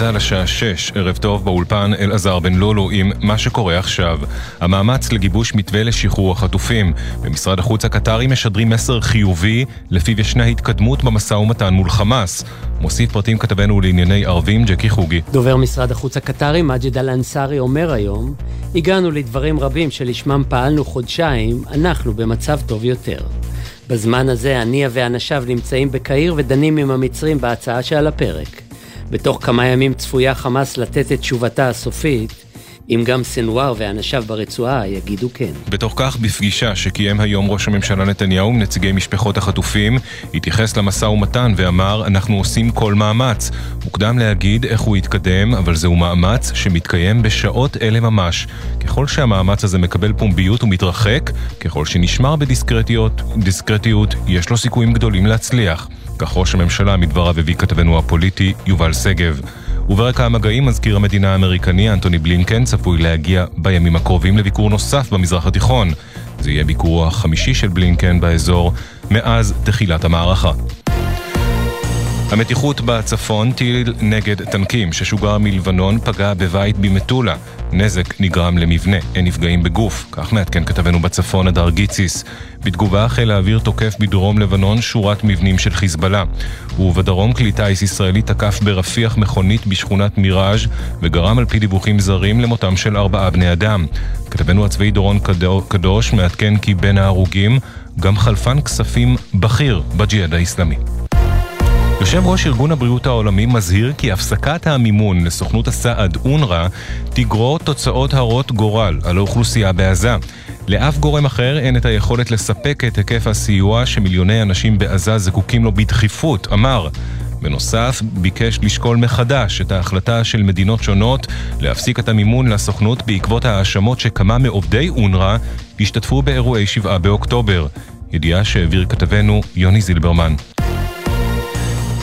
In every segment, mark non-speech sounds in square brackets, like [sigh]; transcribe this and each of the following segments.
צה"ל השעה 6, ערב טוב באולפן אלעזר בן לולו עם מה שקורה עכשיו. המאמץ לגיבוש מתווה לשחרור החטופים. במשרד החוץ הקטרי משדרים מסר חיובי, לפיו ישנה התקדמות במשא ומתן מול חמאס. מוסיף פרטים כתבנו לענייני ערבים, ג'קי חוגי. דובר משרד החוץ הקטרי, מג'ד אל-אנסארי, אומר היום, הגענו לדברים רבים שלשמם פעלנו חודשיים, אנחנו במצב טוב יותר. בזמן הזה הנייה ואנשיו נמצאים בקהיר ודנים עם המצרים בהצעה שעל הפרק. בתוך כמה ימים צפויה חמאס לתת את תשובתה הסופית, אם גם סנוואר ואנשיו ברצועה יגידו כן. בתוך כך, בפגישה שקיים היום ראש הממשלה נתניהו עם נציגי משפחות החטופים, התייחס למשא ומתן ואמר, אנחנו עושים כל מאמץ. מוקדם להגיד איך הוא יתקדם, אבל זהו מאמץ שמתקיים בשעות אלה ממש. ככל שהמאמץ הזה מקבל פומביות ומתרחק, ככל שנשמר בדיסקרטיות, יש לו סיכויים גדולים להצליח. כך ראש הממשלה מדבריו הביא כתבנו הפוליטי יובל שגב. וברקע המגעים מזכיר המדינה האמריקני אנטוני בלינקן צפוי להגיע בימים הקרובים לביקור נוסף במזרח התיכון. זה יהיה ביקורו החמישי של בלינקן באזור מאז תחילת המערכה. המתיחות בצפון, טיל נגד טנקים ששוגר מלבנון פגע בבית במטולה. נזק נגרם למבנה, אין נפגעים בגוף, כך מעדכן כתבנו בצפון הדר גיציס. בתגובה חיל האוויר תוקף בדרום לבנון שורת מבנים של חיזבאללה. ובדרום כלי טיס ישראלי תקף ברפיח מכונית בשכונת מיראז' וגרם על פי דיווחים זרים למותם של ארבעה בני אדם. כתבנו הצבאי דורון קדוש מעדכן כי בין ההרוגים גם חלפן כספים בכיר בג'יהאד האיסלאמי. יושב ראש ארגון הבריאות העולמי מזהיר כי הפסקת המימון לסוכנות הסעד אונר"א תגרור תוצאות הרות גורל על האוכלוסייה בעזה. לאף גורם אחר אין את היכולת לספק את היקף הסיוע שמיליוני אנשים בעזה זקוקים לו בדחיפות, אמר. בנוסף, ביקש לשקול מחדש את ההחלטה של מדינות שונות להפסיק את המימון לסוכנות בעקבות ההאשמות שכמה מעובדי אונר"א השתתפו באירועי 7 באוקטובר. ידיעה שהעביר כתבנו יוני זילברמן.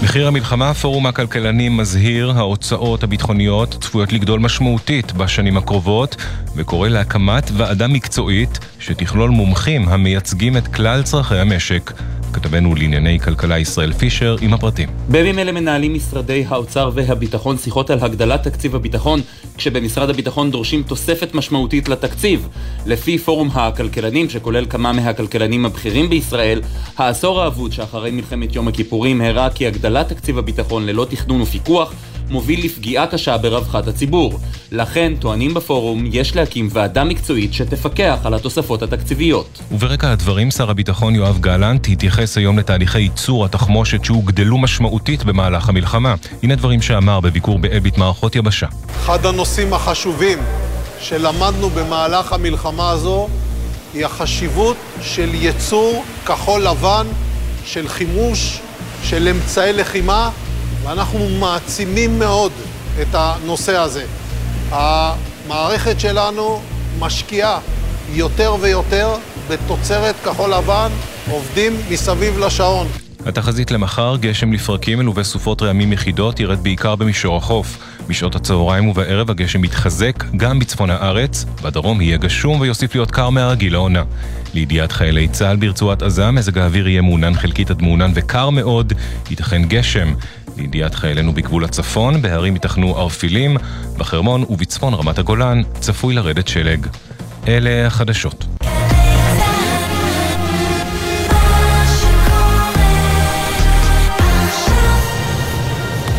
מחיר המלחמה, פורום הכלכלנים מזהיר, ההוצאות הביטחוניות צפויות לגדול משמעותית בשנים הקרובות, וקורא להקמת ועדה מקצועית שתכלול מומחים המייצגים את כלל צרכי המשק. כתבנו לענייני כלכלה ישראל פישר עם הפרטים. בימים אלה מנהלים משרדי האוצר והביטחון שיחות על הגדלת תקציב הביטחון, כשבמשרד הביטחון דורשים תוספת משמעותית לתקציב. לפי פורום הכלכלנים, שכולל כמה מהכלכלנים הבכירים בישראל, העשור האבוד שאחרי מלחמת יום הכיפורים הראה כי הגדלת תקציב הביטחון ללא תכנון ופיקוח מוביל לפגיעה קשה ברווחת הציבור. לכן, טוענים בפורום, יש להקים ועדה מקצועית שתפקח על התוספות התקציביות. וברקע הדברים, שר הביטחון יואב גלנט התייחס היום לתהליכי ייצור התחמושת שהוגדלו משמעותית במהלך המלחמה. הנה דברים שאמר בביקור באלביט מערכות יבשה. אחד הנושאים החשובים שלמדנו במהלך המלחמה הזו היא החשיבות של ייצור כחול לבן, של חימוש, של אמצעי לחימה, ואנחנו מעצימים מאוד את הנושא הזה. המערכת שלנו משקיעה יותר ויותר בתוצרת כחול לבן, עובדים מסביב לשעון. התחזית למחר, גשם לפרקים מלווה סופות רעמים יחידות, ירד בעיקר במישור החוף. בשעות הצהריים ובערב הגשם יתחזק גם בצפון הארץ, בדרום יהיה גשום ויוסיף להיות קר מהרגיל לעונה. לידיעת חיילי צה"ל ברצועת עזה, מזג האוויר יהיה מעונן חלקית עד מעונן וקר מאוד, ייתכן גשם. לידיעת חיילינו בגבול הצפון, בהרים ייתכנו ערפילים, בחרמון ובצפון רמת הגולן צפוי לרדת שלג. אלה החדשות.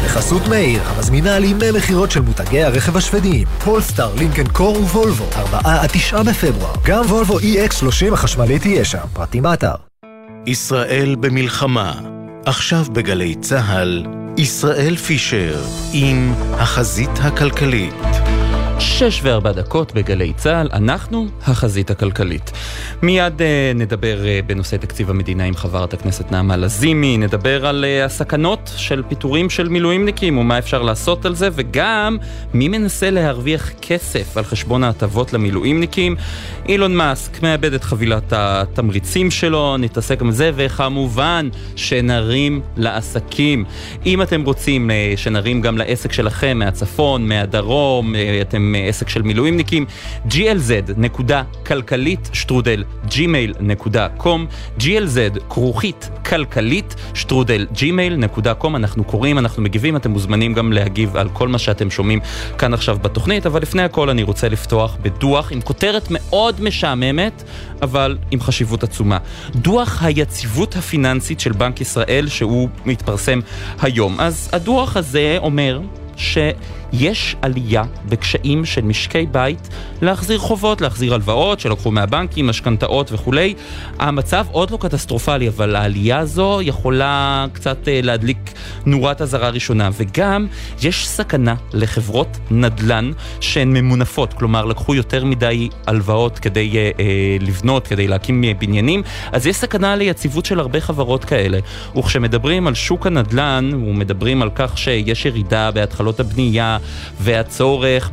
בחסות מאיר, המזמינה על ימי מכירות של מותגי הרכב השוודיים, פולסטאר, לינקן קור ווולבו, 4 עד 9 בפברואר. גם וולבו EX30 החשמלית תהיה שם, פרטים באתר. ישראל במלחמה, עכשיו בגלי צה"ל, ישראל פישר עם החזית הכלכלית. שש וארבע דקות בגלי צה"ל, אנחנו החזית הכלכלית. מיד uh, נדבר uh, בנושא תקציב המדינה עם חברת הכנסת נעמה לזימי, נדבר על uh, הסכנות של פיטורים של מילואימניקים ומה אפשר לעשות על זה, וגם מי מנסה להרוויח כסף על חשבון ההטבות למילואימניקים. אילון מאסק מאבד את חבילת התמריצים שלו, נתעסק עם זה, וכמובן שנרים לעסקים. אם אתם רוצים שנרים גם לעסק שלכם מהצפון, מהדרום, אתם הם עסק של מילואימניקים, glz.כלכלית שטרודל gmail.com glz כרוכית כלכלית שטרודל gmail.com אנחנו קוראים, אנחנו מגיבים, אתם מוזמנים גם להגיב על כל מה שאתם שומעים כאן עכשיו בתוכנית, אבל לפני הכל אני רוצה לפתוח בדוח עם כותרת מאוד משעממת, אבל עם חשיבות עצומה. דוח היציבות הפיננסית של בנק ישראל שהוא מתפרסם היום. אז הדוח הזה אומר שיש עלייה בקשיים של משקי בית להחזיר חובות, להחזיר הלוואות שלקחו מהבנקים, משכנתאות וכולי. המצב עוד לא קטסטרופלי, אבל העלייה הזו יכולה קצת אה, להדליק נורת אזהרה ראשונה. וגם יש סכנה לחברות נדל"ן שהן ממונפות, כלומר לקחו יותר מדי הלוואות כדי אה, אה, לבנות, כדי להקים אה, בניינים, אז יש סכנה ליציבות של הרבה חברות כאלה. וכשמדברים על שוק הנדל"ן, ומדברים על כך שיש ירידה בהתחלות הבנייה, והצורך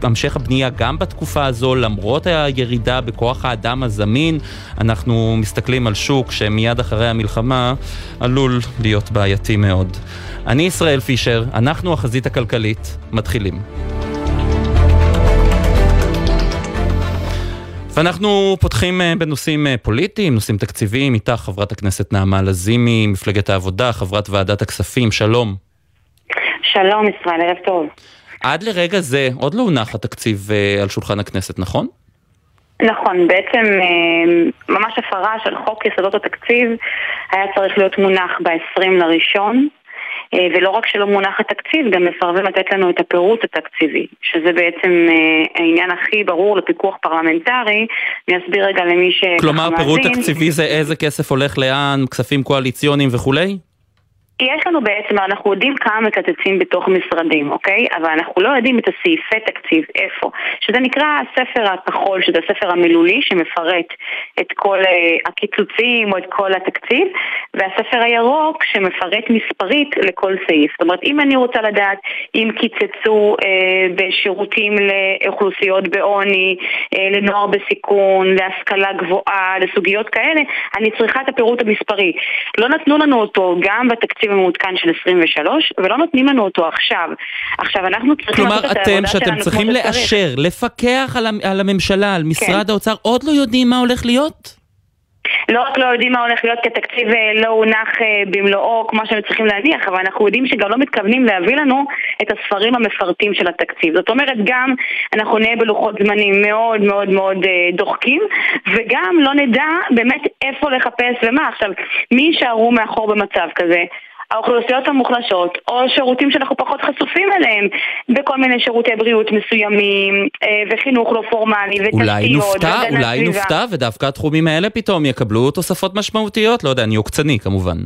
בהמשך הבנייה גם בתקופה הזו, למרות הירידה בכוח האדם הזמין, אנחנו מסתכלים על שוק שמיד אחרי המלחמה עלול להיות בעייתי מאוד. אני ישראל פישר, אנחנו החזית הכלכלית, מתחילים. ואנחנו פותחים אה, בנושאים אה, פוליטיים, נושאים תקציביים, איתך חברת הכנסת נעמה לזימי, מפלגת העבודה, חברת ועדת הכספים, שלום. שלום ישראל, ערב טוב. עד לרגע זה עוד לא הונח התקציב אה, על שולחן הכנסת, נכון? נכון, בעצם אה, ממש הפרה של חוק יסודות התקציב היה צריך להיות מונח ב-20 לראשון, אה, ולא רק שלא מונח התקציב, גם מסרבים לתת לנו את הפירוט התקציבי, שזה בעצם העניין הכי ברור לפיקוח פרלמנטרי. אני אסביר רגע למי ש... כלומר, פירוט תקציבי זה איזה כסף הולך לאן, כספים קואליציוניים וכולי? יש לנו בעצם, אנחנו יודעים כמה מקצצים בתוך משרדים, אוקיי? אבל אנחנו לא יודעים את הסעיפי תקציב, איפה. שזה נקרא הספר הכחול, שזה הספר המילולי שמפרט את כל uh, הקיצוצים או את כל התקציב, והספר הירוק שמפרט מספרית לכל סעיף. זאת אומרת, אם אני רוצה לדעת אם קיצצו uh, בשירותים לאוכלוסיות בעוני, uh, לנוער בסיכון, להשכלה גבוהה, לסוגיות כאלה, אני צריכה את הפירוט המספרי. לא נתנו לנו אותו גם בתקציב. התקציב המעודכן של 23, ולא נותנים לנו אותו עכשיו. עכשיו, אנחנו צריכים לעשות את העבודה שלנו כמו שצריך. כלומר, אתם, שאתם צריכים לאשר, לפקח על, על הממשלה, על משרד כן. האוצר, עוד לא יודעים מה הולך להיות? לא רק לא יודעים מה הולך להיות כי התקציב אה, לא הונח אה, במלואו כמו שהם צריכים להניח, אבל אנחנו יודעים שגם לא מתכוונים להביא לנו את הספרים המפרטים של התקציב. זאת אומרת, גם אנחנו נהיה בלוחות זמנים מאוד מאוד מאוד אה, דוחקים, וגם לא נדע באמת איפה לחפש ומה. עכשיו, מי יישארו מאחור במצב כזה? האוכלוסיות המוחלשות, או שירותים שאנחנו פחות חשופים אליהם, בכל מיני שירותי בריאות מסוימים, אה, וחינוך לא פורמלי, ותשתיות, אולי נופתע, אולי נופתע, ודווקא התחומים האלה פתאום יקבלו תוספות משמעותיות, לא יודע, אני עוקצני כמובן.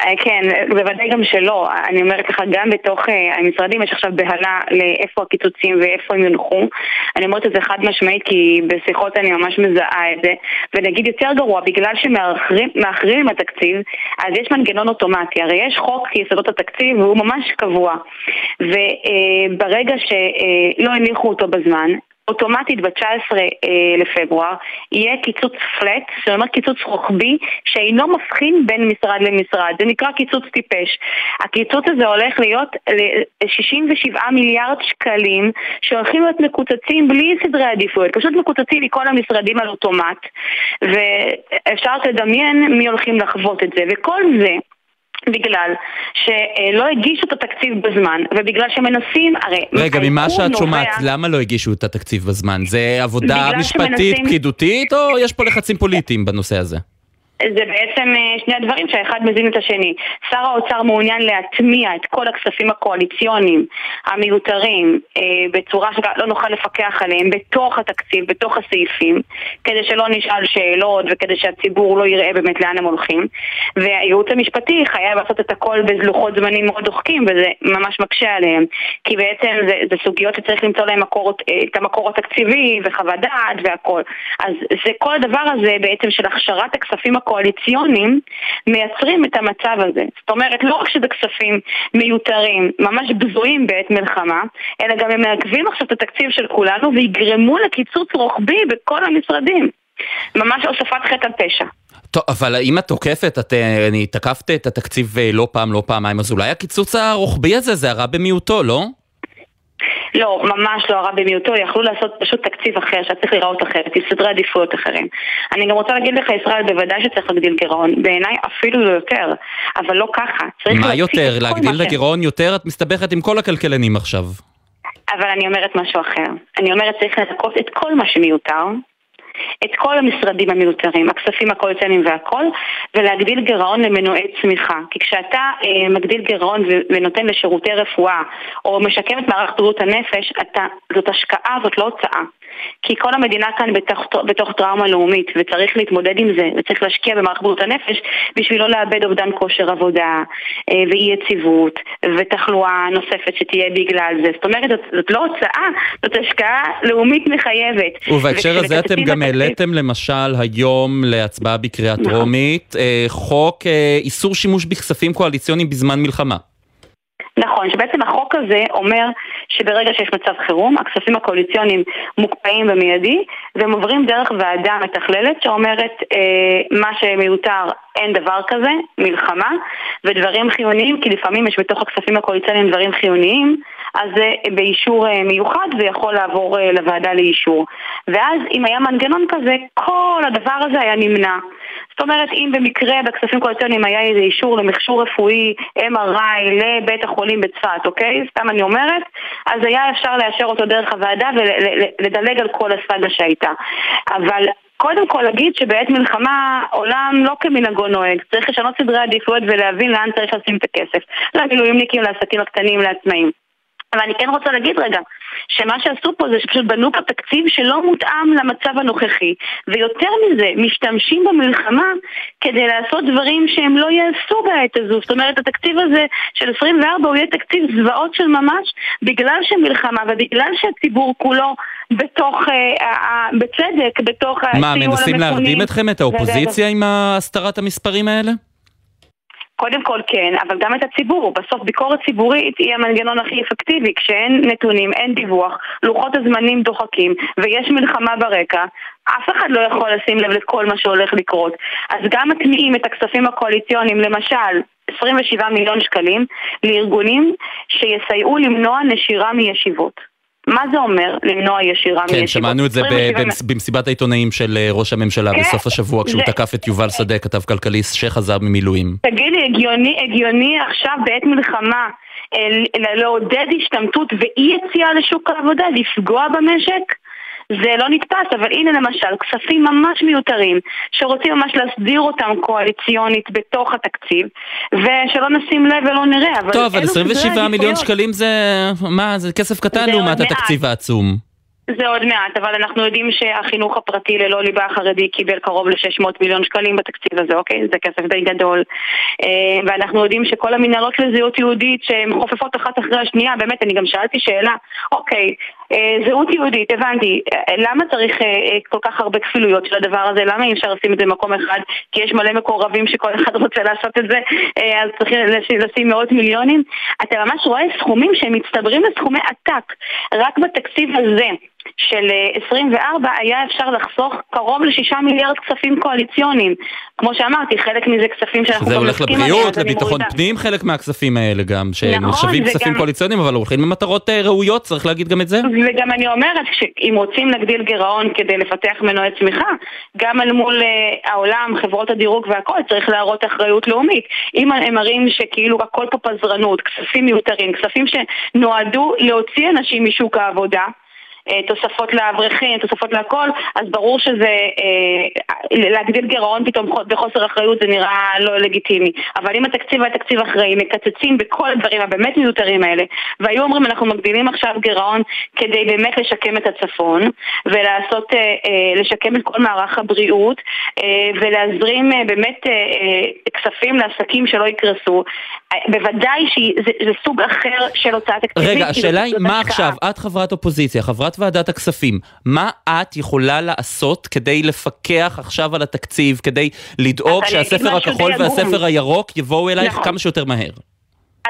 אה, כן, בוודאי גם שלא. אני אומרת לך, גם בתוך אה, המשרדים יש עכשיו בהלה לאיפה הקיצוצים ואיפה הם יונחו. אני אומרת את זה חד משמעית כי בשיחות אני ממש מזהה את זה. ונגיד יותר גרוע, בגלל שמאחרים עם התקציב, אז יש מנגנון אוטומטי. הרי יש חוק יסודות התקציב והוא ממש קבוע. וברגע אה, שלא הניחו אותו בזמן, אוטומטית ב-19 אה, לפברואר יהיה קיצוץ פלט, זאת אומרת קיצוץ רוחבי שאינו מבחין בין משרד למשרד, זה נקרא קיצוץ טיפש. הקיצוץ הזה הולך להיות ל-67 מיליארד שקלים שהולכים להיות מקוצצים בלי סדרי עדיפויות, פשוט מקוצצים מכל המשרדים על אוטומט ואפשר לדמיין מי הולכים לחוות את זה. וכל זה בגלל שלא הגישו את התקציב בזמן, ובגלל שמנסים, הרי... רגע, ממה שאת נובע... שומעת, למה לא הגישו את התקציב בזמן? זה עבודה משפטית, שמנסים... פקידותית, או יש פה לחצים פוליטיים בנושא הזה? זה בעצם אה, שני הדברים שהאחד מזין את השני. שר האוצר מעוניין להטמיע את כל הכספים הקואליציוניים המיותרים אה, בצורה שלא נוכל לפקח עליהם בתוך התקציב, בתוך הסעיפים, כדי שלא נשאל שאלות וכדי שהציבור לא יראה באמת לאן הם הולכים. והייעוץ המשפטי חייב לעשות את הכל בלוחות זמנים מאוד דוחקים וזה ממש מקשה עליהם. כי בעצם זה, זה סוגיות שצריך למצוא להם מקור, אה, את המקור התקציבי וחוות דעת והכל. אז זה כל הדבר הזה בעצם של הכשרת הכספים הקואליציוניים הקואליציוניים מייצרים את המצב הזה. זאת אומרת, לא רק שזה כספים מיותרים, ממש בזויים בעת מלחמה, אלא גם הם מעכבים עכשיו את התקציב של כולנו ויגרמו לקיצוץ רוחבי בכל המשרדים. ממש הוספת חטא על פשע. טוב, אבל אם את תוקפת, את, אני תקפת את התקציב אה, לא פעם, לא פעמיים, אז אולי הקיצוץ הרוחבי הזה זה הרע במיעוטו, לא? לא, ממש לא הרע במיעוטו, יכלו לעשות פשוט תקציב אחר, שהיה צריך להיראות אחרת, עם סדרי עדיפויות אחרים. אני גם רוצה להגיד לך, ישראל, בוודאי שצריך להגדיל גירעון, בעיניי אפילו לא יותר, אבל לא ככה. מה יותר? להגדיל את הגירעון יותר? את מסתבכת עם כל הכלכלנים עכשיו. אבל אני אומרת משהו אחר. אני אומרת צריך לנקות את כל מה שמיותר, את כל המשרדים המיותרים, הכספים הקואליציוניים והכל, ולהגדיל גירעון למנועי צמיחה. כי כשאתה אה, מגדיל גירעון ונותן לשירותי רפואה, או משקם את מערכת בריאות הנפש, אתה, זאת השקעה, זאת לא הוצאה. כי כל המדינה כאן בתוך, בתוך טראומה לאומית, וצריך להתמודד עם זה, וצריך להשקיע במערכת בריאות הנפש בשביל לא לאבד אובדן כושר עבודה, אה, ואי יציבות, ותחלואה נוספת שתהיה בגלל זה. זאת אומרת, זאת, זאת לא הוצאה, זאת השקעה לאומית מחייבת. ובהקשר הזה אתם גם העליתם למשל היום להצבעה בקריאה נכון. טרומית אה, חוק אה, איסור שימוש בכספים קואליציוניים בזמן מלחמה. נכון, שבעצם החוק הזה אומר שברגע שיש מצב חירום, הכספים הקואליציוניים מוקפאים במיידי, והם עוברים דרך ועדה מתכללת שאומרת אה, מה שמיותר אין דבר כזה, מלחמה, ודברים חיוניים, כי לפעמים יש בתוך הכספים הקואליציוניים דברים חיוניים, אז זה באישור אה, מיוחד ויכול לעבור אה, לוועדה לאישור. ואז אם היה מנגנון כזה, כל הדבר הזה היה נמנע. זאת אומרת, אם במקרה בכספים קואליציוניים היה איזה אישור למכשור רפואי MRI לבית החולים בצפת, אוקיי? סתם אני אומרת, אז היה אפשר לאשר אותו דרך הוועדה ולדלג על כל הסאגה שהייתה. אבל קודם כל להגיד שבעת מלחמה עולם לא כמנהגו נוהג, צריך לשנות סדרי עדיפויות ולהבין לאן צריך לשים את הכסף. למילואימניקים, לעסקים הקטנים, לעצמאים. אבל אני כן רוצה להגיד רגע, שמה שעשו פה זה שפשוט בנו פה תקציב שלא מותאם למצב הנוכחי, ויותר מזה, משתמשים במלחמה כדי לעשות דברים שהם לא יעשו בעת הזו. זאת אומרת, התקציב הזה של 24 הוא יהיה תקציב זוועות של ממש, בגלל שמלחמה ובגלל שהציבור כולו בתוך, אה, אה, בצדק, בתוך. מה, מנסים להרדים אתכם, את האופוזיציה עם הסתרת המספרים האלה? קודם כל כן, אבל גם את הציבור. בסוף ביקורת ציבורית היא המנגנון הכי אפקטיבי. כשאין נתונים, אין דיווח, לוחות הזמנים דוחקים ויש מלחמה ברקע, אף אחד לא יכול לשים לב לכל מה שהולך לקרות. אז גם מטמיעים את הכספים הקואליציוניים, למשל 27 מיליון שקלים, לארגונים שיסייעו למנוע נשירה מישיבות. מה זה אומר למנוע ישירה מישיבות? כן, שמענו את זה במסיבת העיתונאים של אה, ראש הממשלה כן, בסוף השבוע, כשהוא תקף את יובל שדה, כתב כלכליסט שחזר ממילואים. תגידי, הגיוני, הגיוני עכשיו בעת מלחמה אה, לעודד השתמטות ואי יציאה לשוק העבודה, לפגוע במשק? זה לא נתפס, אבל הנה למשל, כספים ממש מיותרים, שרוצים ממש להסדיר אותם קואליציונית בתוך התקציב, ושלא נשים לב ולא נראה, אבל... טוב, אבל 27 מיליון שקלים זה... מה, זה כסף קטן לעומת התקציב העצום. זה עוד מעט, אבל אנחנו יודעים שהחינוך הפרטי ללא ליבה החרדי קיבל קרוב ל-600 מיליון שקלים בתקציב הזה, אוקיי? זה כסף די גדול. אה, ואנחנו יודעים שכל המנהלות לזהות יהודית שהן חופפות אחת אחרי השנייה, באמת, אני גם שאלתי שאלה, אוקיי, אה, זהות יהודית, הבנתי, אה, למה צריך כל כך הרבה כפילויות של הדבר הזה? למה אי אפשר לשים את זה במקום אחד? כי יש מלא מקורבים שכל אחד רוצה לעשות את זה, אז צריכים לשים מאות מיליונים? אתה ממש רואה סכומים שהם מצטברים לסכומי עתק. רק בתקציב הזה. של 24 אה, היה אפשר לחסוך קרוב לשישה מיליארד כספים קואליציוניים. כמו שאמרתי, חלק מזה כספים שאנחנו גם מסכים עליהם. זה הולך לבריאות, לביטחון פנים חלק מהכספים האלה גם, שנחשבים נכון, כספים גם... קואליציוניים, אבל הולכים למטרות אה, ראויות, צריך להגיד גם את זה. וגם אני אומרת, שאם רוצים להגדיל גירעון כדי לפתח מנועי צמיחה, גם אל מול uh, העולם, חברות הדירוג והכל, צריך להראות אחריות לאומית. אם הם מראים שכאילו הכל פה פזרנות, כספים מיותרים, כספים שנועדו להוציא אנשים משוק העבודה, אה, תוספות לאברכים, תוספות להכל, אז ברור שזה, אה, להגדיל גירעון פתאום בחוסר אחריות זה נראה לא לגיטימי. אבל אם התקציב היה תקציב אחראי, מקצצים בכל הדברים הבאמת מיותרים האלה, והיו אומרים אנחנו מגדילים עכשיו גירעון כדי באמת לשקם את הצפון, ולעשות, אה, לשקם את כל מערך הבריאות, ולהזרים באמת כספים לעסקים שלא יקרסו, בוודאי שזה סוג אחר של הוצאה תקציבית. רגע, השאלה היא מה עכשיו, את חברת אופוזיציה, חברת ועדת הכספים, מה את יכולה לעשות כדי לפקח עכשיו על התקציב, כדי לדאוג שהספר הכחול והספר הירוק יבואו אלייך נכון. כמה שיותר מהר?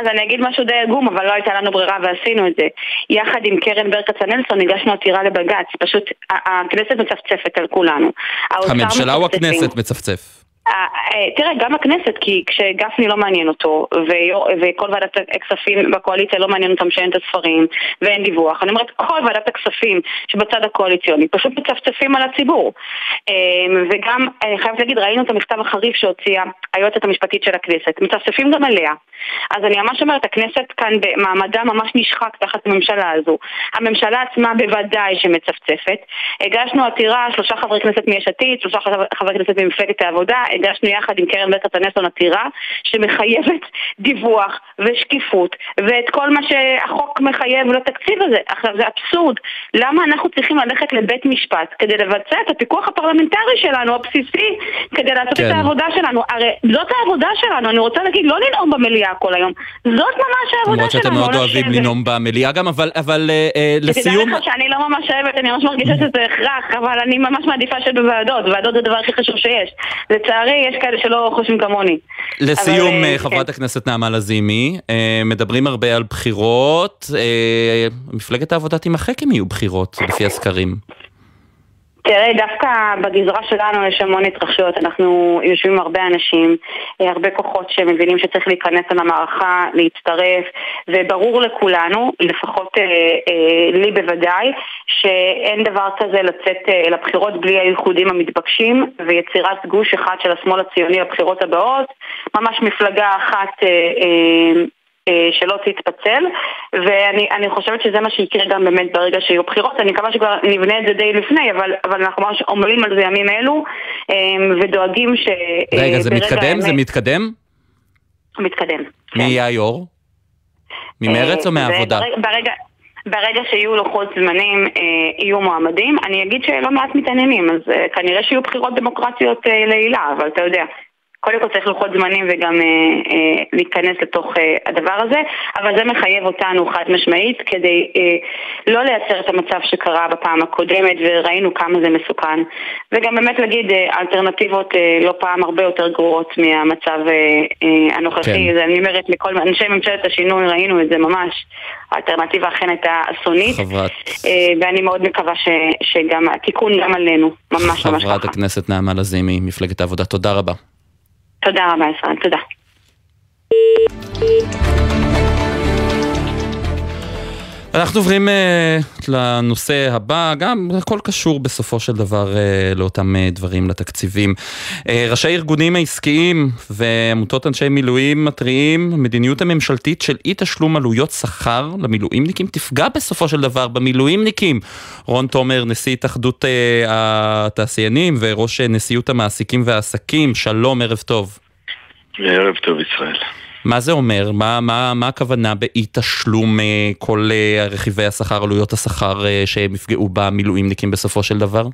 אז אני אגיד משהו די עגום, אבל לא הייתה לנו ברירה ועשינו את זה. יחד עם קרן ברל כצנלסון הגשנו עתירה לבג"ץ. פשוט הכנסת מצפצפת על כולנו. הממשלה או הכנסת מצפצף? אה, תראה, גם הכנסת, כי כשגפני לא מעניין אותו, וכל ועדת הכספים בקואליציה לא מעניין אותם שאין את הספרים ואין דיווח, אני אומרת, כל ועדת הכספים שבצד הקואליציוני פשוט מצפצפים על הציבור. אמ, וגם, אני חייבת להגיד, ראינו את המכתב החריף שהוציאה היועצת המשפטית של הכנסת, מצפצפים גם עליה. אז אני ממש אומרת, הכנסת כאן במעמדה ממש נשחק תחת הממשלה הזו. הממשלה עצמה בוודאי שמצפצפת. הגשנו עתירה, שלושה חברי כנסת מיש עתיד, שלושה חברי כנסת ממפלגת העבודה, הגשנו יחד עם קרן בית התנסון עתירה שמחייבת דיווח ושקיפות ואת כל מה שהחוק מחייב לתקציב הזה. עכשיו זה אבסורד. למה אנחנו צריכים ללכת לבית משפט כדי לבצע את הפיקוח הפרלמנטרי שלנו, הבסיסי, כדי לעשות כן. את העבודה שלנו? הרי זאת העבודה שלנו, אני רוצה להגיד, לא לנאום במליאה כל היום. זאת ממש העבודה שלנו. למרות שאתם מאוד אוהבים לנאום במליאה גם, אבל, אבל uh, uh, לסיום... תדע לך שאני לא ממש אוהבת, אני ממש מרגישה שזה הכרח, אבל אני ממש מעדיפה שבוועדות, ועדות זה הדבר הכי חשוב שיש. לצערי, יש כאלה שלא חושבים כמוני. לסיום, אבל, אה, חברת כן. הכנסת נעמה לזימי, מדברים הרבה על בחירות, מפלגת העבודה תימחק אם יהיו בחירות, לפי הסקרים. תראה, דווקא בגזרה שלנו יש המון התרחשויות, אנחנו יושבים הרבה אנשים, אה, הרבה כוחות שמבינים שצריך להיכנס למערכה, להצטרף, וברור לכולנו, לפחות אה, אה, לי בוודאי, שאין דבר כזה לצאת אה, לבחירות בלי הייחודים המתבקשים, ויצירת גוש אחד של השמאל הציוני לבחירות הבאות, ממש מפלגה אחת אה, אה, שלא תתפצל, ואני חושבת שזה מה שיקרה גם באמת ברגע שיהיו בחירות. אני מקווה שכבר נבנה את זה די לפני, אבל, אבל אנחנו ממש עמלים על זה ימים אלו, אה, ודואגים ש... אה, רגע, זה מתקדם? האמת... זה מתקדם? מתקדם. מי כן. יהיה היו"ר? ממרץ או מהעבודה? ברגע... ברגע שיהיו לוחות זמנים, אה, יהיו מועמדים. אני אגיד שלא מעט מתעניינים, אז אה, כנראה שיהיו בחירות דמוקרטיות אה, לעילה, אבל אתה יודע, קודם כל צריך לוחות זמנים וגם אה, אה, להיכנס לתוך אה, הדבר הזה, אבל זה מחייב אותנו חד משמעית כדי אה, לא לייצר את המצב שקרה בפעם הקודמת וראינו כמה זה מסוכן. וגם באמת להגיד, אה, אלטרנטיבות אה, לא פעם הרבה יותר גרועות מהמצב אה, אה, הנוכחי. כן. אני אומרת לכל אנשי ממשלת השינוי, ראינו את זה ממש. האלטרנטיבה אכן הייתה אסונית. חברת... אה, ואני מאוד מקווה ש, שגם התיקון גם עלינו, ממש ממש ככה. חברת הכנסת נעמה לזימי, מפלגת העבודה, תודה רבה. תודה רבה, ישראל. תודה. אנחנו עוברים uh, לנושא הבא, גם הכל קשור בסופו של דבר uh, לאותם uh, דברים, לתקציבים. Uh, ראשי הארגונים העסקיים ועמותות אנשי מילואים מתריעים, המדיניות הממשלתית של אי תשלום עלויות שכר למילואימניקים תפגע בסופו של דבר במילואימניקים. רון תומר, נשיא התאחדות uh, התעשיינים וראש נשיאות המעסיקים והעסקים, שלום, ערב טוב. ערב טוב ישראל. מה זה אומר? מה, מה, מה הכוונה באי תשלום אה, כל אה, רכיבי השכר, עלויות השכר אה, שהם יפגעו במילואימניקים בסופו של דבר?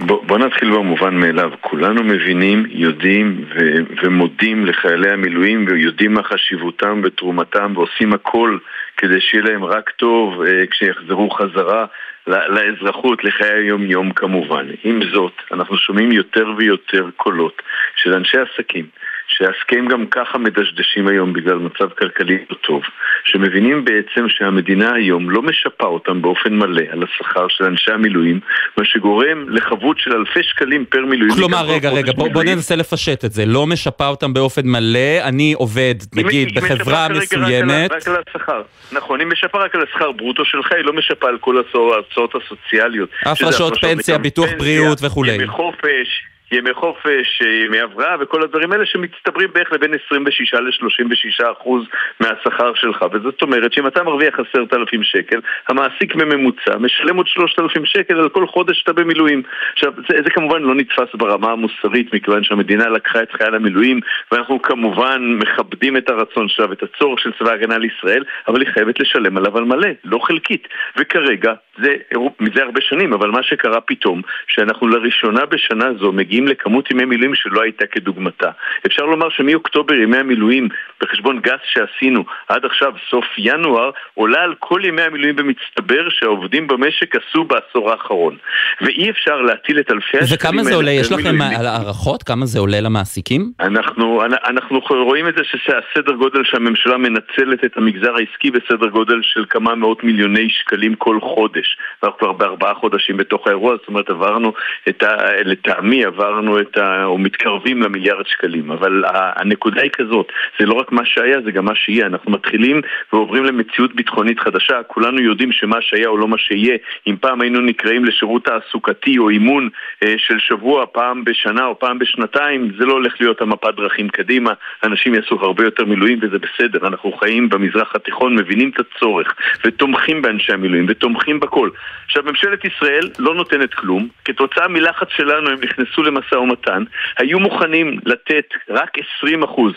בוא, בוא נתחיל במובן מאליו. כולנו מבינים, יודעים ו- ומודים לחיילי המילואים ויודעים מה חשיבותם ותרומתם ועושים הכל כדי שיהיה להם רק טוב אה, כשיחזרו חזרה לאזרחות, לחיי היום-יום כמובן. עם זאת, אנחנו שומעים יותר ויותר קולות של אנשי עסקים שהעסקים גם ככה מדשדשים היום בגלל מצב כלכלי לא טוב, שמבינים בעצם שהמדינה היום לא משפה אותם באופן מלא על השכר של אנשי המילואים, מה שגורם לחבות של אלפי שקלים פר מילואים. כלומר, רגע, רגע, בוא, בוא ננסה לפשט את זה. לא משפה אותם באופן מלא, אני עובד, נגיד, היא, בחברה היא מסוימת. רק על, רק על השכר. נכון, היא משפה רק על השכר ברוטו שלך, היא לא משפה על כל ההצעות הסוציאליות. הפרשות פנסיה, ביטוח בריאות וכולי. ימי חופש. ימי חופש, ימי הבראה וכל הדברים האלה שמצטברים בערך לבין 26 ל-36 אחוז מהשכר שלך. וזאת אומרת שאם אתה מרוויח עשרת אלפים שקל המעסיק בממוצע משלם עוד שלושת אלפים שקל על כל חודש שאתה במילואים. עכשיו זה, זה כמובן לא נתפס ברמה המוסרית מכיוון שהמדינה לקחה את חייל המילואים ואנחנו כמובן מכבדים את הרצון שלה ואת הצורך של צבא ההגנה לישראל אבל היא חייבת לשלם עליו על מלא, לא חלקית. וכרגע זה מזה הרבה שנים אבל מה שקרה פתאום שאנחנו לראשונה בשנה זו מגיעים לכמות ימי מילואים שלא הייתה כדוגמתה. אפשר לומר שמאוקטובר ימי המילואים בחשבון גס שעשינו עד עכשיו, סוף ינואר, עולה על כל ימי המילואים במצטבר שהעובדים במשק עשו בעשור האחרון. ואי אפשר להטיל את אלפי השקלים האלה... וכמה זה עולה? יש לכם הערכות? כמה זה עולה למעסיקים? אנחנו, אנחנו רואים את זה שהסדר גודל שהממשלה מנצלת את המגזר העסקי בסדר גודל של כמה מאות מיליוני שקלים כל חודש. אנחנו כבר בארבעה חודשים בתוך האירוע, זאת אומרת עברנו את ה... לטעמי עברנו את ה... או מתקרבים למיליארד שקלים. אבל הנקודה היא כזאת, זה לא רק מה שהיה, זה גם מה שיהיה. אנחנו מתחילים ועוברים למציאות ביטחונית חדשה. כולנו יודעים שמה שהיה או לא מה שיהיה. אם פעם היינו נקראים לשירות תעסוקתי או אימון אה, של שבוע, פעם בשנה או פעם בשנתיים, זה לא הולך להיות המפת דרכים קדימה. אנשים יעשו הרבה יותר מילואים וזה בסדר. אנחנו חיים במזרח התיכון, מבינים את הצורך ותומכים באנשי המילואים ותומכים בכל. עכשיו, ממשלת ישראל לא נותנת כלום. כתוצאה מלחץ שלנו הם נכנסו למשא ומתן. היו מוכנים לתת רק 20 אחוז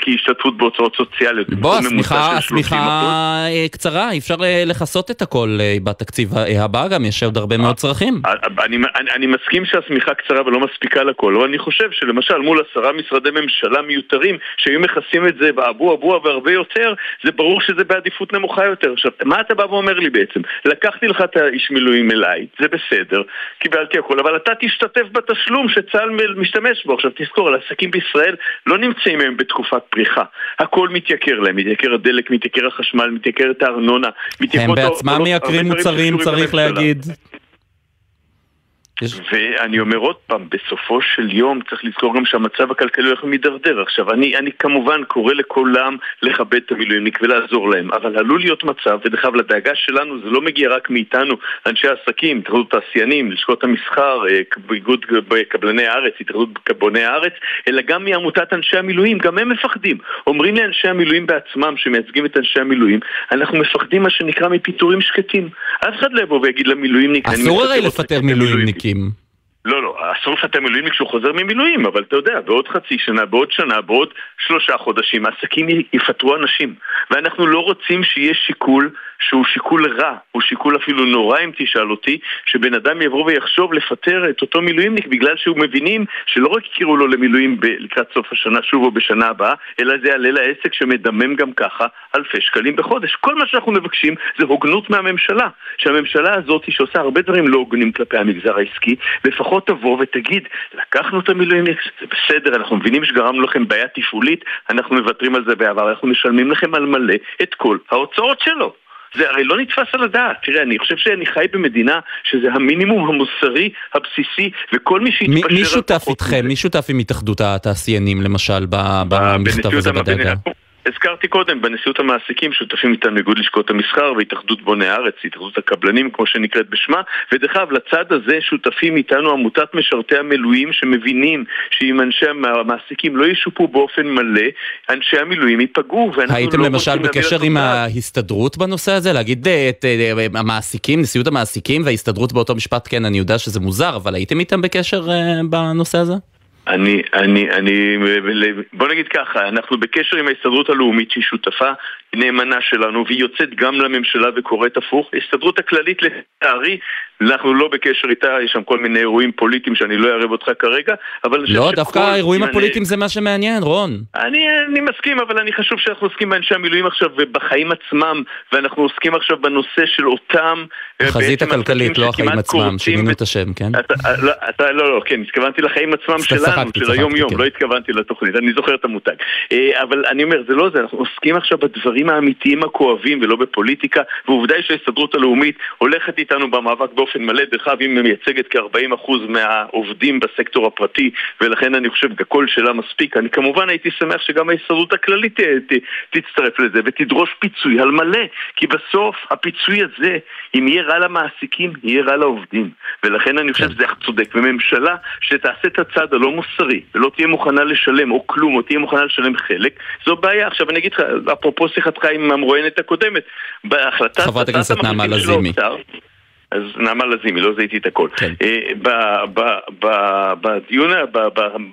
כהשתתפות בהוצאות סוציאליות. בוא, השמיכה, השמיכה אה, קצרה, אי אפשר אה, לכסות את הכל אה, בתקציב הבא, גם יש עוד הרבה מאוד צרכים. אני, אני, אני מסכים שהשמיכה קצרה ולא מספיקה לכל, אבל אני חושב שלמשל מול עשרה משרדי ממשלה מיותרים שהיו מכסים את זה באבו אבו והרבה יותר, זה ברור שזה בעדיפות נמוכה יותר. עכשיו, מה אתה בא ואומר לי בעצם? לקחתי לך את האיש מילואים אליי, זה בסדר, קיבלתי הכל, אבל אתה תשתתף בתשלום שצה"ל משתמש בו. עכשיו תזכור, העסקים בישראל לא נמצאים היום בתקופה תקופת פריחה. הכל מתייקר להם, מתייקר הדלק, מתייקר החשמל, מתייקרת הארנונה, הם בעצמם מייקרים מוצרים, צריך להגיד. ואני אומר עוד פעם, בסופו של יום צריך לזכור גם שהמצב הכלכלי הולך ומידרדר. עכשיו, אני, אני כמובן קורא לכולם לכבד את המילואימניק ולעזור להם, אבל עלול להיות מצב, ודרך אגב, לדאגה שלנו זה לא מגיע רק מאיתנו, אנשי העסקים, התאחדות התעשיינים, לשכות המסחר, איגוד קבלני הארץ, התאחדות בוני הארץ, אלא גם מעמותת אנשי המילואים, גם הם מפחדים. אומרים לי אנשי המילואים בעצמם, שמייצגים את אנשי המילואים, אנחנו מפחדים מה שנקרא מפיטורים שקטים. אף אחד לא יבוא ויגיד למילואימניק, אסור הרי לפטר מילואימניק. מילואימניקים. לא, לא, אסור לפטר מילואימניק כשהוא חוזר ממילואים, אבל אתה יודע, בעוד חצי שנה, בעוד שנה, בעוד שלושה חודשים, העסקים יפטרו אנשים. ואנחנו לא רוצים שיהיה שיקול שהוא שיקול רע, הוא שיקול אפילו נורא אם תשאל אותי, שבן אדם יבוא ויחשוב לפטר את אותו מילואימניק בגלל שהוא מבינים שלא רק יכירו לו למילואים ב- לקראת סוף השנה שוב או בשנה הבאה, אלא זה יעלה לעסק שמדמם גם ככה אלפי שקלים בחודש. כל מה שאנחנו מבקשים זה הוגנות מהממשלה, שהממשלה הזאת שעושה הרבה דברים לא הוגנים כלפי המגזר העסקי, לפחות תבוא ותגיד, לקחנו את המילואימניק, זה בסדר, אנחנו מבינים שגרמנו לכם בעיה תפעולית, אנחנו מוותרים על זה בעבר, אנחנו משלמים לכם על מלא את כל ההוצאות שלו. זה הרי לא נתפס על הדעת. תראה, אני חושב שאני חי במדינה שזה המינימום המוסרי, הבסיסי, וכל מי שיתפשר... מי שותף איתכם? מי שותף עם התאחדות התעשיינים, למשל, במכתב הזה בדאגה? הזכרתי קודם, בנשיאות המעסיקים שותפים איתנו איגוד לשכות המסחר והתאחדות בוני הארץ, התאחדות הקבלנים כמו שנקראת בשמה, ודרך אגב, לצד הזה שותפים איתנו עמותת משרתי המילואים שמבינים שאם אנשי המעסיקים לא ישופו באופן מלא, אנשי המילואים ייפגעו. הייתם לא למשל בקשר עם ההסתדרות בנושא הזה? להגיד אה, את אה, המעסיקים, נשיאות המעסיקים וההסתדרות באותו משפט, כן, אני יודע שזה מוזר, אבל הייתם איתם בקשר אה, בנושא הזה? אני, אני, אני, בוא נגיד ככה, אנחנו בקשר עם ההסתדרות הלאומית שהיא שותפה נאמנה שלנו והיא יוצאת גם לממשלה וקוראת הפוך. ההסתדרות הכללית לצערי, אנחנו לא בקשר איתה, יש שם כל מיני אירועים פוליטיים שאני לא אערב אותך כרגע, אבל... לא, דווקא האירועים הפוליטיים זה מה שמעניין, רון. אני, אני מסכים, אבל אני חשוב שאנחנו עוסקים באנשי המילואים עכשיו ובחיים עצמם, ואנחנו עוסקים עכשיו בנושא של אותם... אה, החזית הכלכלית, לא החיים עצמם, שינינו את השם, כן? אתה, לא, אתה, לא, לא, כן, התכוונתי לחיים עצמם שלנו, של היום-יום, כן. לא התכוונתי לתוכנית, אני זוכר את המותג. אה, אבל אני אומר, זה לא זה, אנחנו עוסקים עכשיו בדברים האמיתיים הכואבים ולא בפוליטיקה, ועובדה היא שההסתדרות הלאומית הולכת איתנו במאבק באופן מלא, דרך אגב, היא מייצגת כ-40% מהעובדים בסקטור הפרטי, ולכן אני חושב, הקול שלה מספיק. אני כמובן הייתי שמח שגם ההסתדרות הכללית תצטרף לזה ותדרוש פיצוי על מלא, כי בסוף הפיצוי הזה, אם יהיה רע למעסיקים, יהיה רע לעובדים. ולכן אני חושב כן. שזה צודק. וממשלה שתעשה את הצעד הלא מוסרי, ולא תהיה מוכנה לשלם או כלום, או תהיה מוכנה לשלם חלק, זו בעיה. עכשיו אני אגיד לך, אפרופו שיחתך עם המרואיינת הקודמת, בהחלטת... חברת הכנסת נעמה לזימי. אז נעמה לזימי, לא זיהיתי את הכל. כן. אה, בדיון,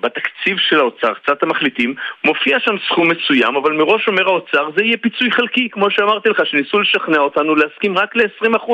בתקציב של האוצר, קצת המחליטים, מופיע שם סכום מסוים, אבל מראש אומר האוצר, זה יהיה פיצוי חלקי, כמו שאמרתי לך, שניסו לשכנע אותנו להסכים רק ל-20%.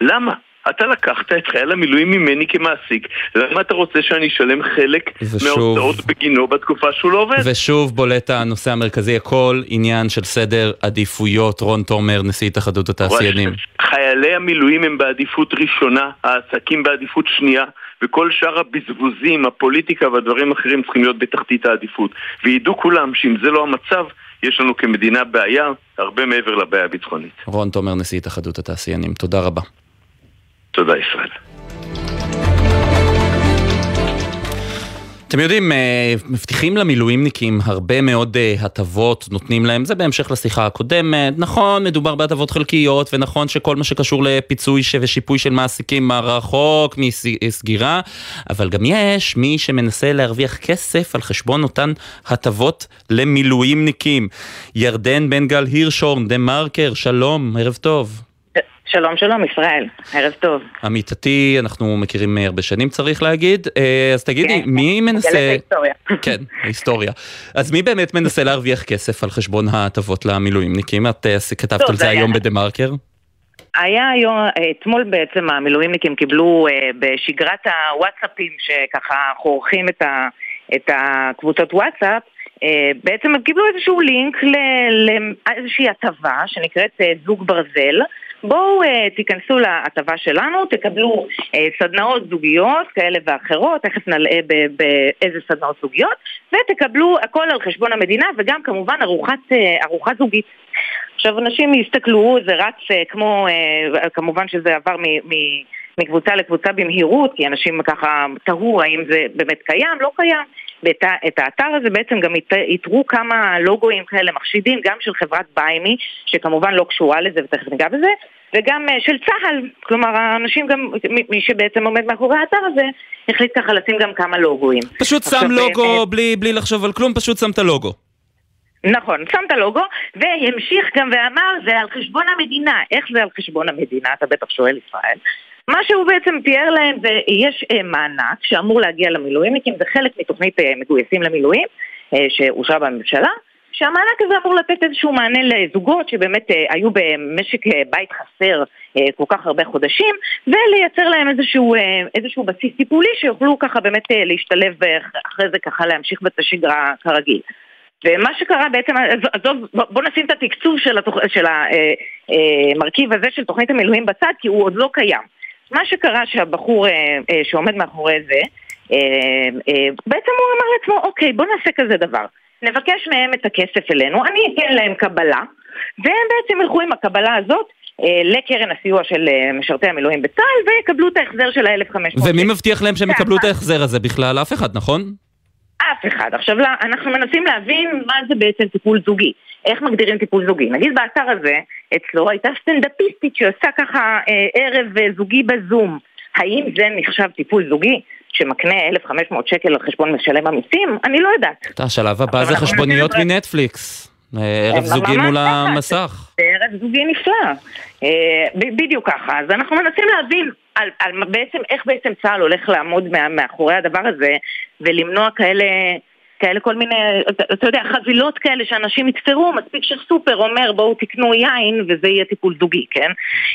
למה? אתה לקחת את חייל המילואים ממני כמעסיק, למה אתה רוצה שאני אשלם חלק ושוב, מההוצאות בגינו בתקופה שהוא לא עובד? ושוב בולט הנושא המרכזי, הכל עניין של סדר עדיפויות. רון תומר, נשיא התאחדות התעשיינים. חיילי המילואים הם בעדיפות ראשונה, העסקים בעדיפות שנייה. וכל שאר הבזבוזים, הפוליטיקה והדברים האחרים צריכים להיות בתחתית העדיפות. וידעו כולם שאם זה לא המצב, יש לנו כמדינה בעיה הרבה מעבר לבעיה הביטחונית. רון תומר, נשיא התאחדות התעשיינים, תודה רבה. תודה ישראל. אתם יודעים, אה, מבטיחים למילואימניקים הרבה מאוד אה, הטבות, נותנים להם, זה בהמשך לשיחה הקודמת, נכון, מדובר בהטבות חלקיות, ונכון שכל מה שקשור לפיצוי ושיפוי של מעסיקים רחוק מסגירה, אבל גם יש מי שמנסה להרוויח כסף על חשבון אותן הטבות למילואימניקים. ירדן בן גל הירשורן, דה מרקר, שלום, ערב טוב. שלום שלום ישראל, ערב טוב. עמיתתי, אנחנו מכירים הרבה שנים צריך להגיד, אה, אז תגידי, כן, מי מנסה... ההיסטוריה. [laughs] כן, ההיסטוריה. אז מי באמת מנסה להרוויח כסף על חשבון ההטבות למילואימניקים? את אה, כתבת על זה היום בדה מרקר? היה היום, אתמול בעצם המילואימניקים קיבלו אה, בשגרת הוואטסאפים שככה חורכים את, ה, את הקבוצות וואטסאפ, בעצם הם קיבלו איזשהו לינק לאיזושהי הטבה שנקראת זוג ברזל בואו uh, תיכנסו להטבה שלנו, תקבלו uh, סדנאות זוגיות כאלה ואחרות, תכף נלאה באיזה סדנאות זוגיות, ותקבלו הכל על חשבון המדינה וגם כמובן ארוחת, uh, ארוחה זוגית. עכשיו אנשים יסתכלו, זה רץ uh, כמו, uh, כמובן שזה עבר מ... מ מקבוצה לקבוצה במהירות, כי אנשים ככה תהו האם זה באמת קיים, לא קיים. ואת את האתר הזה בעצם גם איתרו כמה לוגויים כאלה מחשידים, גם של חברת ביימי, שכמובן לא קשורה לזה ותכף ניגע בזה, וגם אה, של צה"ל, כלומר האנשים גם, מי שבעצם עומד מאחורי האתר הזה, החליט ככה לשים גם כמה לוגויים. פשוט שם עכשיו, לוגו אה, בלי, בלי לחשוב על כלום, פשוט שם את הלוגו. נכון, שם את הלוגו, והמשיך גם ואמר, זה על חשבון המדינה. איך זה על חשבון המדינה? אתה בטח שואל ישראל. מה שהוא בעצם תיאר להם זה, יש אה, מענק שאמור להגיע למילואימניקים, זה חלק מתוכנית אה, מגויסים למילואים אה, שאושרה בממשלה, שהמענק הזה אמור לתת איזשהו מענה לזוגות שבאמת היו במשק בית חסר כל כך הרבה חודשים, ולייצר להם איזשהו, איזשהו בסיס טיפולי שיוכלו ככה באמת להשתלב ואחרי זה ככה להמשיך את השגרה כרגיל. ומה שקרה בעצם, עזוב, בוא נשים את התקצוב של. של המרכיב הזה של תוכנית המילואים בצד, כי הוא עוד לא קיים. מה שקרה שהבחור אה, אה, שעומד מאחורי זה, אה, בעצם הוא אמר לעצמו, אוקיי, בוא נעשה כזה דבר. נבקש מהם את הכסף אלינו, אני אתן להם קבלה, והם בעצם ילכו עם הקבלה הזאת לקרן הסיוע של משרתי המילואים בצה"ל ויקבלו את ההחזר של ה-1500. ומי מבטיח להם שהם יקבלו את ההחזר הזה בכלל? אף אחד, נכון? אף אחד. עכשיו, אנחנו מנסים להבין מה זה בעצם טיפול זוגי. איך מגדירים טיפול זוגי? נגיד באתר הזה, אצלו הייתה סטנדאפיסטית שעושה ככה אה, ערב אה, זוגי בזום. האם זה נחשב טיפול זוגי? שמקנה 1,500 שקל על חשבון משלם המיסים? אני לא יודעת. השלב הבא זה חשבוניות מנטפליקס. אה, ערב זוגי מול המסך. ערב זוגי נפלא. בדיוק ככה. אז אנחנו מנסים להבין על, על בעצם איך בעצם צה"ל הולך לעמוד מאחורי הדבר הזה ולמנוע כאלה כאלה כל מיני, אתה יודע, חבילות כאלה שאנשים יתפרו, מספיק שסופר אומר בואו תקנו יין וזה יהיה טיפול זוגי, כן?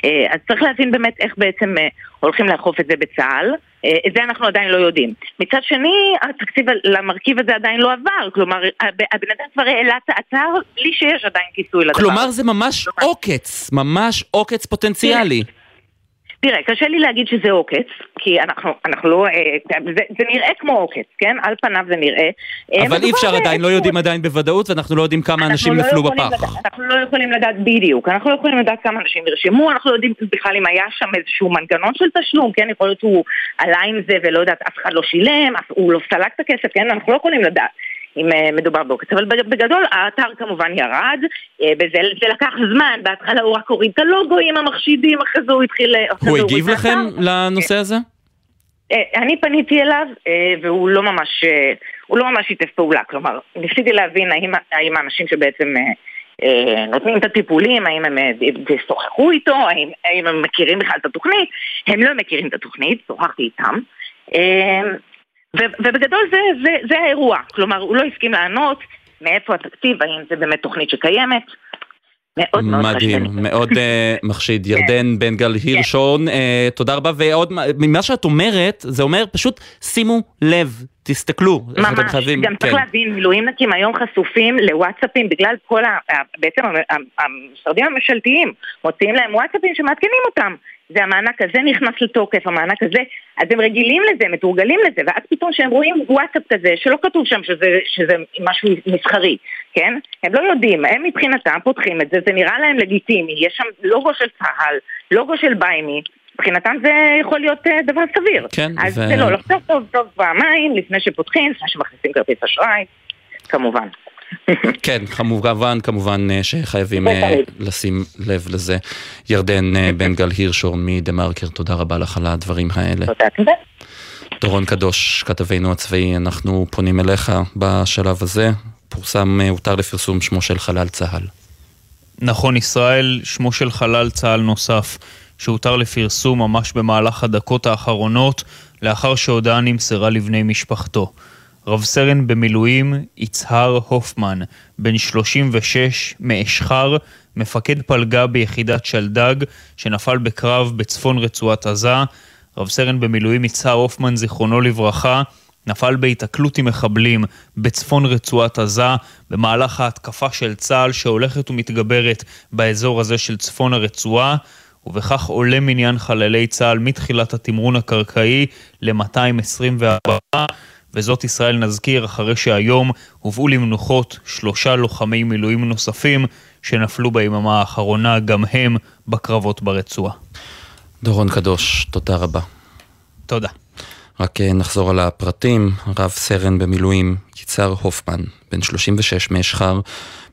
אה, אז צריך להבין באמת איך בעצם אה, הולכים לאכוף את זה בצה"ל, אה, את זה אנחנו עדיין לא יודעים. מצד שני, התקציב למרכיב הזה עדיין לא עבר, כלומר, הבן אדם כבר העלה את האתר בלי שיש עדיין כיסוי לדבר. כלומר זה ממש עוקץ, ממש עוקץ פוטנציאלי. תראה, קשה לי להגיד שזה עוקץ, כי אנחנו, אנחנו לא, אה, זה, זה נראה כמו עוקץ, כן? על פניו זה נראה. אה, אבל אי אפשר עדיין, לא יודעים עדיין בוודאות, ואנחנו לא יודעים כמה אנשים לא נפלו בפח. לדעת, אנחנו לא יכולים לדעת בדיוק, אנחנו לא יכולים לדעת כמה אנשים נרשמו, אנחנו לא יודעים בכלל אם היה שם איזשהו מנגנון של תשלום, כן? יכול להיות שהוא עלה עם זה ולא יודעת, אף אחד לא שילם, הוא לא סלק את הכסף, כן? אנחנו לא יכולים לדעת. אם uh, מדובר בעוקץ. אבל בגדול האתר כמובן ירד, וזה זה לקח זמן, בהתחלה הוא רק הוריד את הלוגוים המחשידים, אחרי זה הוא התחיל... הוא הגיב לכם לנושא הזה? אני פניתי אליו, והוא לא ממש, הוא לא ממש שיתף פעולה, כלומר, ניסיתי להבין האם, האם האנשים שבעצם... נותנים את הטיפולים, האם הם שוחחו איתו, האם, האם הם מכירים בכלל את התוכנית, הם לא מכירים את התוכנית, שוחחתי איתם. ובגדול זה, זה, זה האירוע, כלומר הוא לא הסכים לענות מאיפה התקציב, האם זה באמת תוכנית שקיימת. מאוד מאוד מדהים. מאוד אה, מחשיד. כן. ירדן בן גל הירשון, אה, תודה רבה. ועוד, מה- ממה שאת אומרת, זה אומר פשוט שימו לב, תסתכלו. ממש, גם צריך כן. להבין, מילואימניקים היום חשופים לוואטסאפים בגלל כל ה... בעצם המשרדים הממשלתיים מוציאים להם וואטסאפים שמעדכנים אותם. זה המענק הזה נכנס לתוקף, המענק הזה, אז הם רגילים לזה, מתורגלים לזה, ואז פתאום כשהם רואים וואטסאפ כזה, שלא כתוב שם שזה, שזה משהו מסחרי, כן? הם לא יודעים, הם מבחינתם פותחים את זה, זה נראה להם לגיטימי, יש שם לוגו של צה"ל, לוגו של ביימי, מבחינתם זה יכול להיות אה, דבר סביר. כן, אז ו- זה לא, לחשוב טוב טוב פעמיים לפני שפותחים, לפני שמכניסים כרטיס אשראי, כמובן. כן, כמובן, כמובן אה, שחייבים אה. לשים לב לזה. ירדן אה, בן גל הירשון מדה מרקר, תודה רבה לך על הדברים האלה. תודה. דורון קדוש, כתבנו הצבאי, אנחנו פונים אליך בשלב הזה. פורסם, הותר לפרסום שמו של חלל צה"ל. נכון, ישראל, שמו של חלל צה"ל נוסף, שהותר לפרסום ממש במהלך הדקות האחרונות, לאחר שהודעה נמסרה לבני משפחתו. רב סרן במילואים יצהר הופמן, בן 36, מאשחר, מפקד פלגה ביחידת שלדג, שנפל בקרב בצפון רצועת עזה. רב סרן במילואים יצהר הופמן, זיכרונו לברכה, נפל בהיתקלות עם מחבלים בצפון רצועת עזה במהלך ההתקפה של צה"ל שהולכת ומתגברת באזור הזה של צפון הרצועה ובכך עולה מניין חללי צה"ל מתחילת התמרון הקרקעי ל-224 וזאת ישראל נזכיר אחרי שהיום הובאו למנוחות שלושה לוחמי מילואים נוספים שנפלו ביממה האחרונה גם הם בקרבות ברצועה. דורון קדוש, תודה רבה. תודה. רק אה, נחזור על הפרטים, רב סרן במילואים יצהר הופמן, בן 36 מאשחר,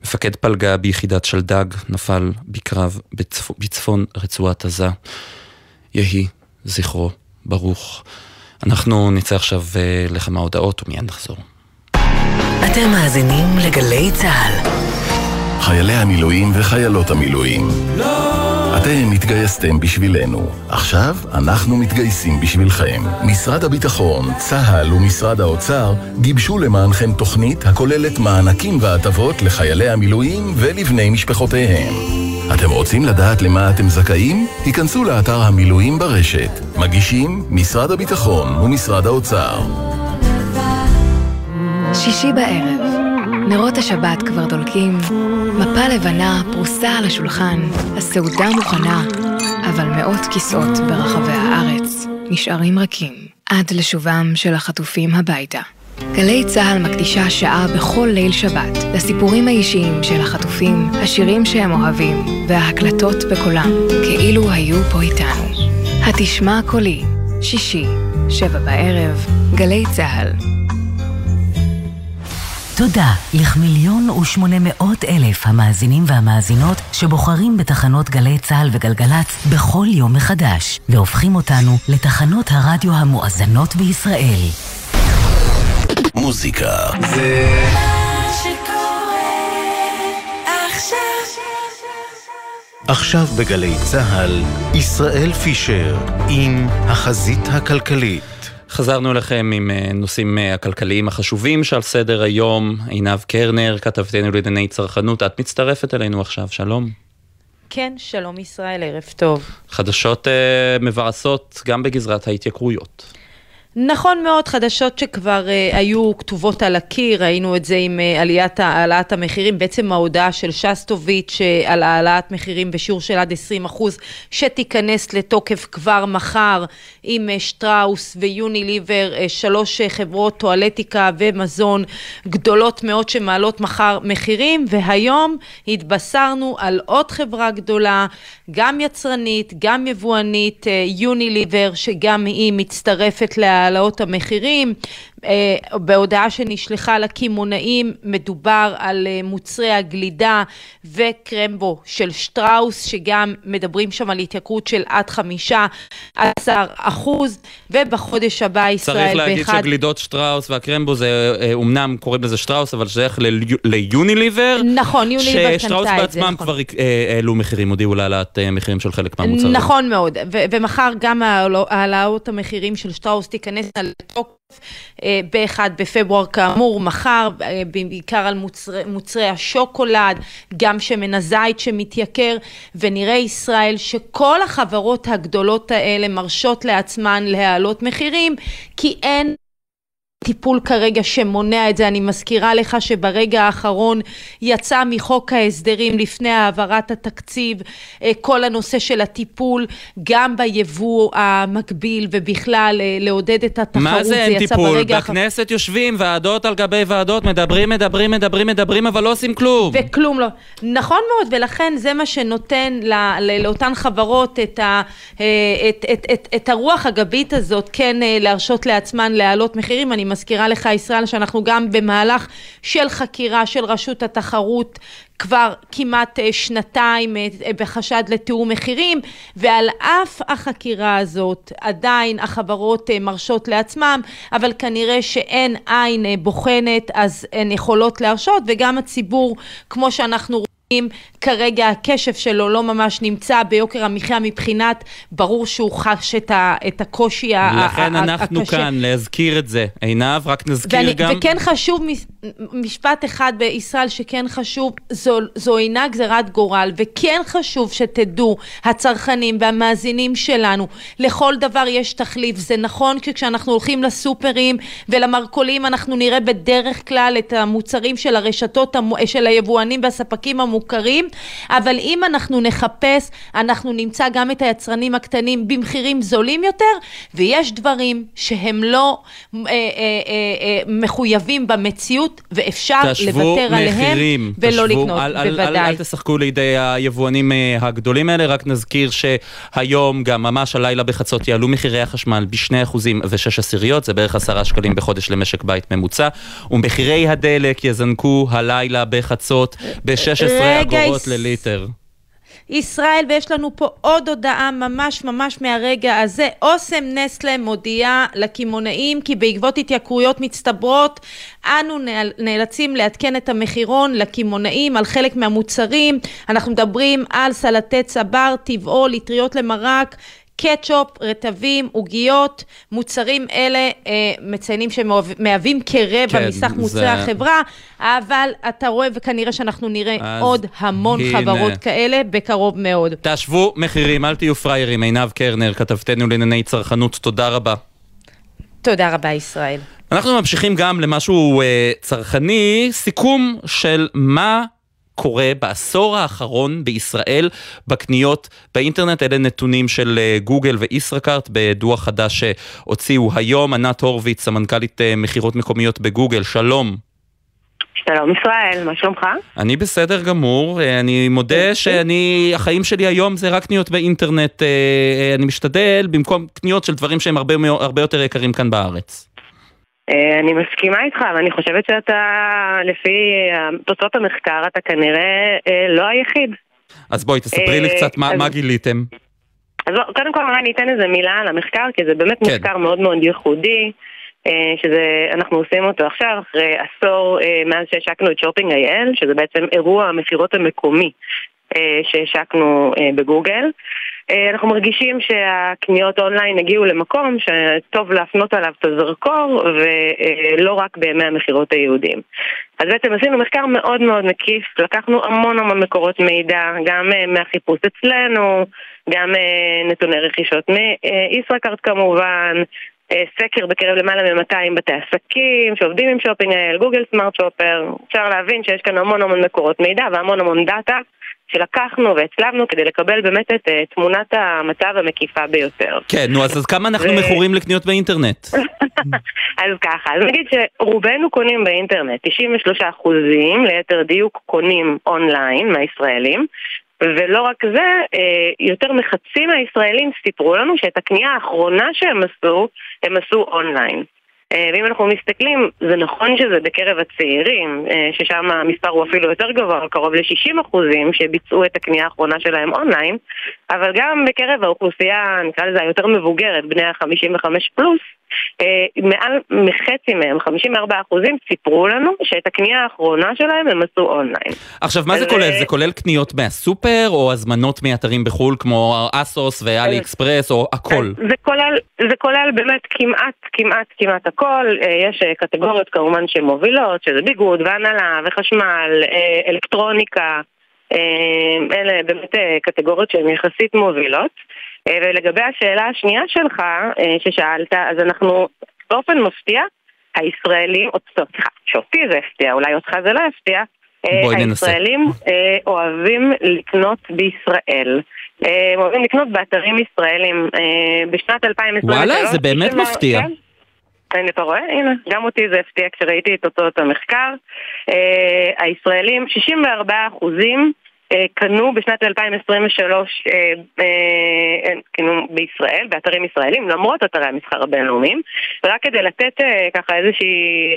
מפקד פלגה ביחידת שלדג, נפל בקרב בצפ... בצפון רצועת עזה. יהי זכרו ברוך. אנחנו נצא עכשיו אה, לכמה הודעות ומיד נחזור. אתם מאזינים לגלי צה"ל. חיילי המילואים וחיילות המילואים. אתם התגייסתם בשבילנו. עכשיו אנחנו מתגייסים בשבילכם. משרד הביטחון, צה"ל ומשרד האוצר גיבשו למענכם תוכנית הכוללת מענקים והטבות לחיילי המילואים ולבני משפחותיהם. אתם רוצים לדעת למה אתם זכאים? היכנסו לאתר המילואים ברשת. מגישים משרד הביטחון ומשרד האוצר. שישי בערב, נרות השבת כבר דולקים, מפה לבנה פרוסה על השולחן, הסעודה מוכנה, אבל מאות כיסאות ברחבי הארץ נשארים רכים עד לשובם של החטופים הביתה. גלי צה"ל מקדישה שעה בכל ליל שבת לסיפורים האישיים של החטופים, השירים שהם אוהבים וההקלטות בקולם, כאילו היו פה איתנו. התשמע קולי, שישי, שבע בערב, גלי צה"ל. תודה לכמיליון ושמונה מאות אלף המאזינים והמאזינות שבוחרים בתחנות גלי צה"ל וגלגלצ בכל יום מחדש, והופכים אותנו לתחנות הרדיו המואזנות בישראל. מוזיקה זה... עכשיו בגלי צה"ל, ישראל פישר עם החזית הכלכלית. חזרנו אליכם עם אה, נושאים אה, הכלכליים החשובים שעל סדר היום. עינב קרנר, כתבתנו לענייני צרכנות, את מצטרפת אלינו עכשיו, שלום. כן, שלום ישראל, ערב טוב. חדשות אה, מבאסות גם בגזרת ההתייקרויות. נכון מאוד, חדשות שכבר uh, היו כתובות על הקיר, ראינו את זה עם uh, עליית העלאת המחירים, בעצם ההודעה של שסטוביץ' uh, על העלאת מחירים בשיעור של עד 20 אחוז, שתיכנס לתוקף כבר מחר עם uh, שטראוס ויוניליבר, uh, שלוש uh, חברות טואלטיקה ומזון גדולות מאוד שמעלות מחר מחירים, והיום התבשרנו על עוד חברה גדולה, גם יצרנית, גם יבואנית, uh, יוניליבר, שגם היא מצטרפת לה... העלאות המחירים. Uh, בהודעה שנשלחה לקמעונאים מדובר על uh, מוצרי הגלידה וקרמבו של שטראוס, שגם מדברים שם על התייקרות של עד חמישה עשר אחוז, ובחודש הבא ישראל צריך להגיד באחד... שגלידות שטראוס והקרמבו זה, אומנם קוראים לזה שטראוס, אבל שייך ליוניליבר. נכון, יוניליבר קנתה את זה. ששטראוס בעצמם כבר העלו מחירים, הודיעו להעלאת מחירים של חלק מהמוצרים. נכון מאוד, ומחר גם העלאות המחירים של שטראוס תיכנס תיכנסנה לתוקף ב-1 בפברואר כאמור, מחר, בעיקר על מוצרי, מוצרי השוקולד, גם שמן הזית שמתייקר, ונראה ישראל שכל החברות הגדולות האלה מרשות לעצמן להעלות מחירים, כי אין טיפול כרגע שמונע את זה, אני מזכירה לך שברגע האחרון יצא מחוק ההסדרים לפני העברת התקציב אה, כל הנושא של הטיפול גם ביבוא המקביל ובכלל אה, לעודד את התחרות, מה זה אין טיפול? בכנסת אחר... יושבים ועדות על גבי ועדות, מדברים, מדברים, מדברים, מדברים, אבל לא עושים כלום. וכלום לא. נכון מאוד, ולכן זה מה שנותן לא, לא, לאותן חברות את, ה, אה, את, את, את, את הרוח הגבית הזאת, כן להרשות לעצמן להעלות מחירים. אני מזכירה לך ישראל שאנחנו גם במהלך של חקירה של רשות התחרות כבר כמעט אה, שנתיים אה, בחשד לתיאום מחירים ועל אף החקירה הזאת עדיין החברות אה, מרשות לעצמם אבל כנראה שאין עין בוחנת אז הן יכולות להרשות וגם הציבור כמו שאנחנו רואים כרגע הקשב שלו לא ממש נמצא ביוקר המחיה מבחינת, ברור שהוא חש את, ה, את הקושי הקשה. לכן אנחנו הקשה. כאן, להזכיר את זה. עינב, רק נזכיר ואני, גם... וכן חשוב, משפט אחד בישראל שכן חשוב, זו, זו אינה גזירת גורל, וכן חשוב שתדעו, הצרכנים והמאזינים שלנו, לכל דבר יש תחליף. זה נכון שכשאנחנו הולכים לסופרים ולמרכולים, אנחנו נראה בדרך כלל את המוצרים של הרשתות, של היבואנים והספקים המוכרים. מוכרים, אבל אם אנחנו נחפש, אנחנו נמצא גם את היצרנים הקטנים במחירים זולים יותר, ויש דברים שהם לא אה, אה, אה, אה, מחויבים במציאות, ואפשר לוותר עליהם ולא תשבו, לקנות, אל, בוודאי. אל, אל, אל תשחקו לידי היבואנים אה, הגדולים האלה, רק נזכיר שהיום, גם ממש הלילה בחצות, יעלו מחירי החשמל ב-2% ו-6 עשיריות, זה בערך 10 שקלים בחודש למשק בית ממוצע, ומחירי הדלק יזנקו הלילה בחצות ב-16 אגורות לליטר. ישראל, ויש לנו פה עוד הודעה ממש ממש מהרגע הזה. אוסם נסטלה מודיעה לקמעונאים כי בעקבות התייקרויות מצטברות, אנו נאלצים לעדכן את המחירון לקמעונאים על חלק מהמוצרים. אנחנו מדברים על סלטי צבר, טבעול, לטריות למרק, קטשופ, רטבים, עוגיות, מוצרים אלה אה, מציינים שמהווים כרבע כן, מסך מוצרי זה... החברה, אבל אתה רואה וכנראה שאנחנו נראה עוד המון הנה. חברות כאלה בקרוב מאוד. תשוו מחירים, אל תהיו פראיירים. עינב קרנר, כתבתנו לענייני צרכנות, תודה רבה. תודה רבה, ישראל. אנחנו ממשיכים גם למשהו אה, צרכני, סיכום של מה קורה בעשור האחרון בישראל בקניות באינטרנט. אלה נתונים של אה, גוגל וישראכרט בדוח חדש שהוציאו היום. ענת הורוביץ, סמנכ"לית אה, מכירות מקומיות בגוגל, שלום. שלום ישראל, מה שלומך? אני בסדר גמור, אה, אני מודה שאני, החיים שלי היום זה רק קניות באינטרנט, אני משתדל במקום קניות של דברים שהם הרבה, הרבה יותר יקרים כאן בארץ. אה, אני מסכימה איתך, ואני חושבת שאתה, לפי תוצאות המחקר, אתה כנראה אה, לא היחיד. אז בואי, תספרי לי אה, קצת מה, מה גיליתם. אז קודם כל אולי ניתן איזה מילה על המחקר, כי זה באמת כן. מחקר מאוד מאוד ייחודי, שזה, אנחנו עושים אותו עכשיו, אחרי עשור מאז שהשקנו את שופינג אייל, שזה בעצם אירוע המכירות המקומי שהשקנו בגוגל. אה, אנחנו מרגישים שהקניות אונליין הגיעו למקום שטוב להפנות עליו את הזרקור ולא רק בימי המכירות היהודיים. אז בעצם עשינו מחקר מאוד מאוד מקיף, לקחנו המון המון מקורות מידע, גם אה, מהחיפוש אצלנו, גם אה, נתוני רכישות מישראכרט כמובן, סקר בקרב למעלה מ-200 בתי עסקים שעובדים עם Shopping IL, Google Smart Shopper, אפשר להבין שיש כאן המון המון מקורות מידע והמון המון דאטה שלקחנו והצלבנו כדי לקבל באמת את uh, תמונת המצב המקיפה ביותר. כן, נו, אז, אז כמה אנחנו ו... מכורים לקניות באינטרנט? [laughs] אז ככה, אז נגיד שרובנו קונים באינטרנט, 93 אחוזים, ליתר דיוק קונים אונליין מהישראלים, ולא רק זה, אה, יותר מחצי מהישראלים סיפרו לנו שאת הקנייה האחרונה שהם עשו, הם עשו אונליין. אה, ואם אנחנו מסתכלים, זה נכון שזה בקרב הצעירים, אה, ששם המספר הוא אפילו יותר גבוה, קרוב ל-60 אחוזים שביצעו את הקנייה האחרונה שלהם אונליין, אבל גם בקרב האוכלוסייה, נקרא לזה היותר מבוגרת, בני ה-55 פלוס, מעל מחצי מהם, 54 אחוזים, סיפרו לנו שאת הקנייה האחרונה שלהם הם עשו אונליין. עכשיו, מה זה כולל? זה כולל קניות מהסופר, או הזמנות מאתרים בחו"ל, כמו אסוס ואלי אקספרס, או הכל? זה כולל, זה כולל באמת כמעט, כמעט, כמעט הכל. יש קטגוריות כמובן שמובילות, שזה ביגוד והנהלה וחשמל, אלקטרוניקה. אלה באמת קטגוריות שהן יחסית מובילות. ולגבי השאלה השנייה שלך, ששאלת, אז אנחנו באופן מפתיע, הישראלים, סליחה, שאותי זה הפתיע, אולי אותך זה לא הפתיע, הישראלים אוהבים לקנות בישראל. הם אוהבים לקנות באתרים ישראלים. בשנת 2023... וואלה, זה באמת מפתיע. כן. אתה רואה? הנה, גם אותי זה הפתיע כשראיתי את תוצאות המחקר. הישראלים, 64 אחוזים קנו בשנת 2023 קנו בישראל, באתרים ישראלים, למרות אתרי המסחר הבינלאומיים. ורק כדי לתת ככה איזושהי...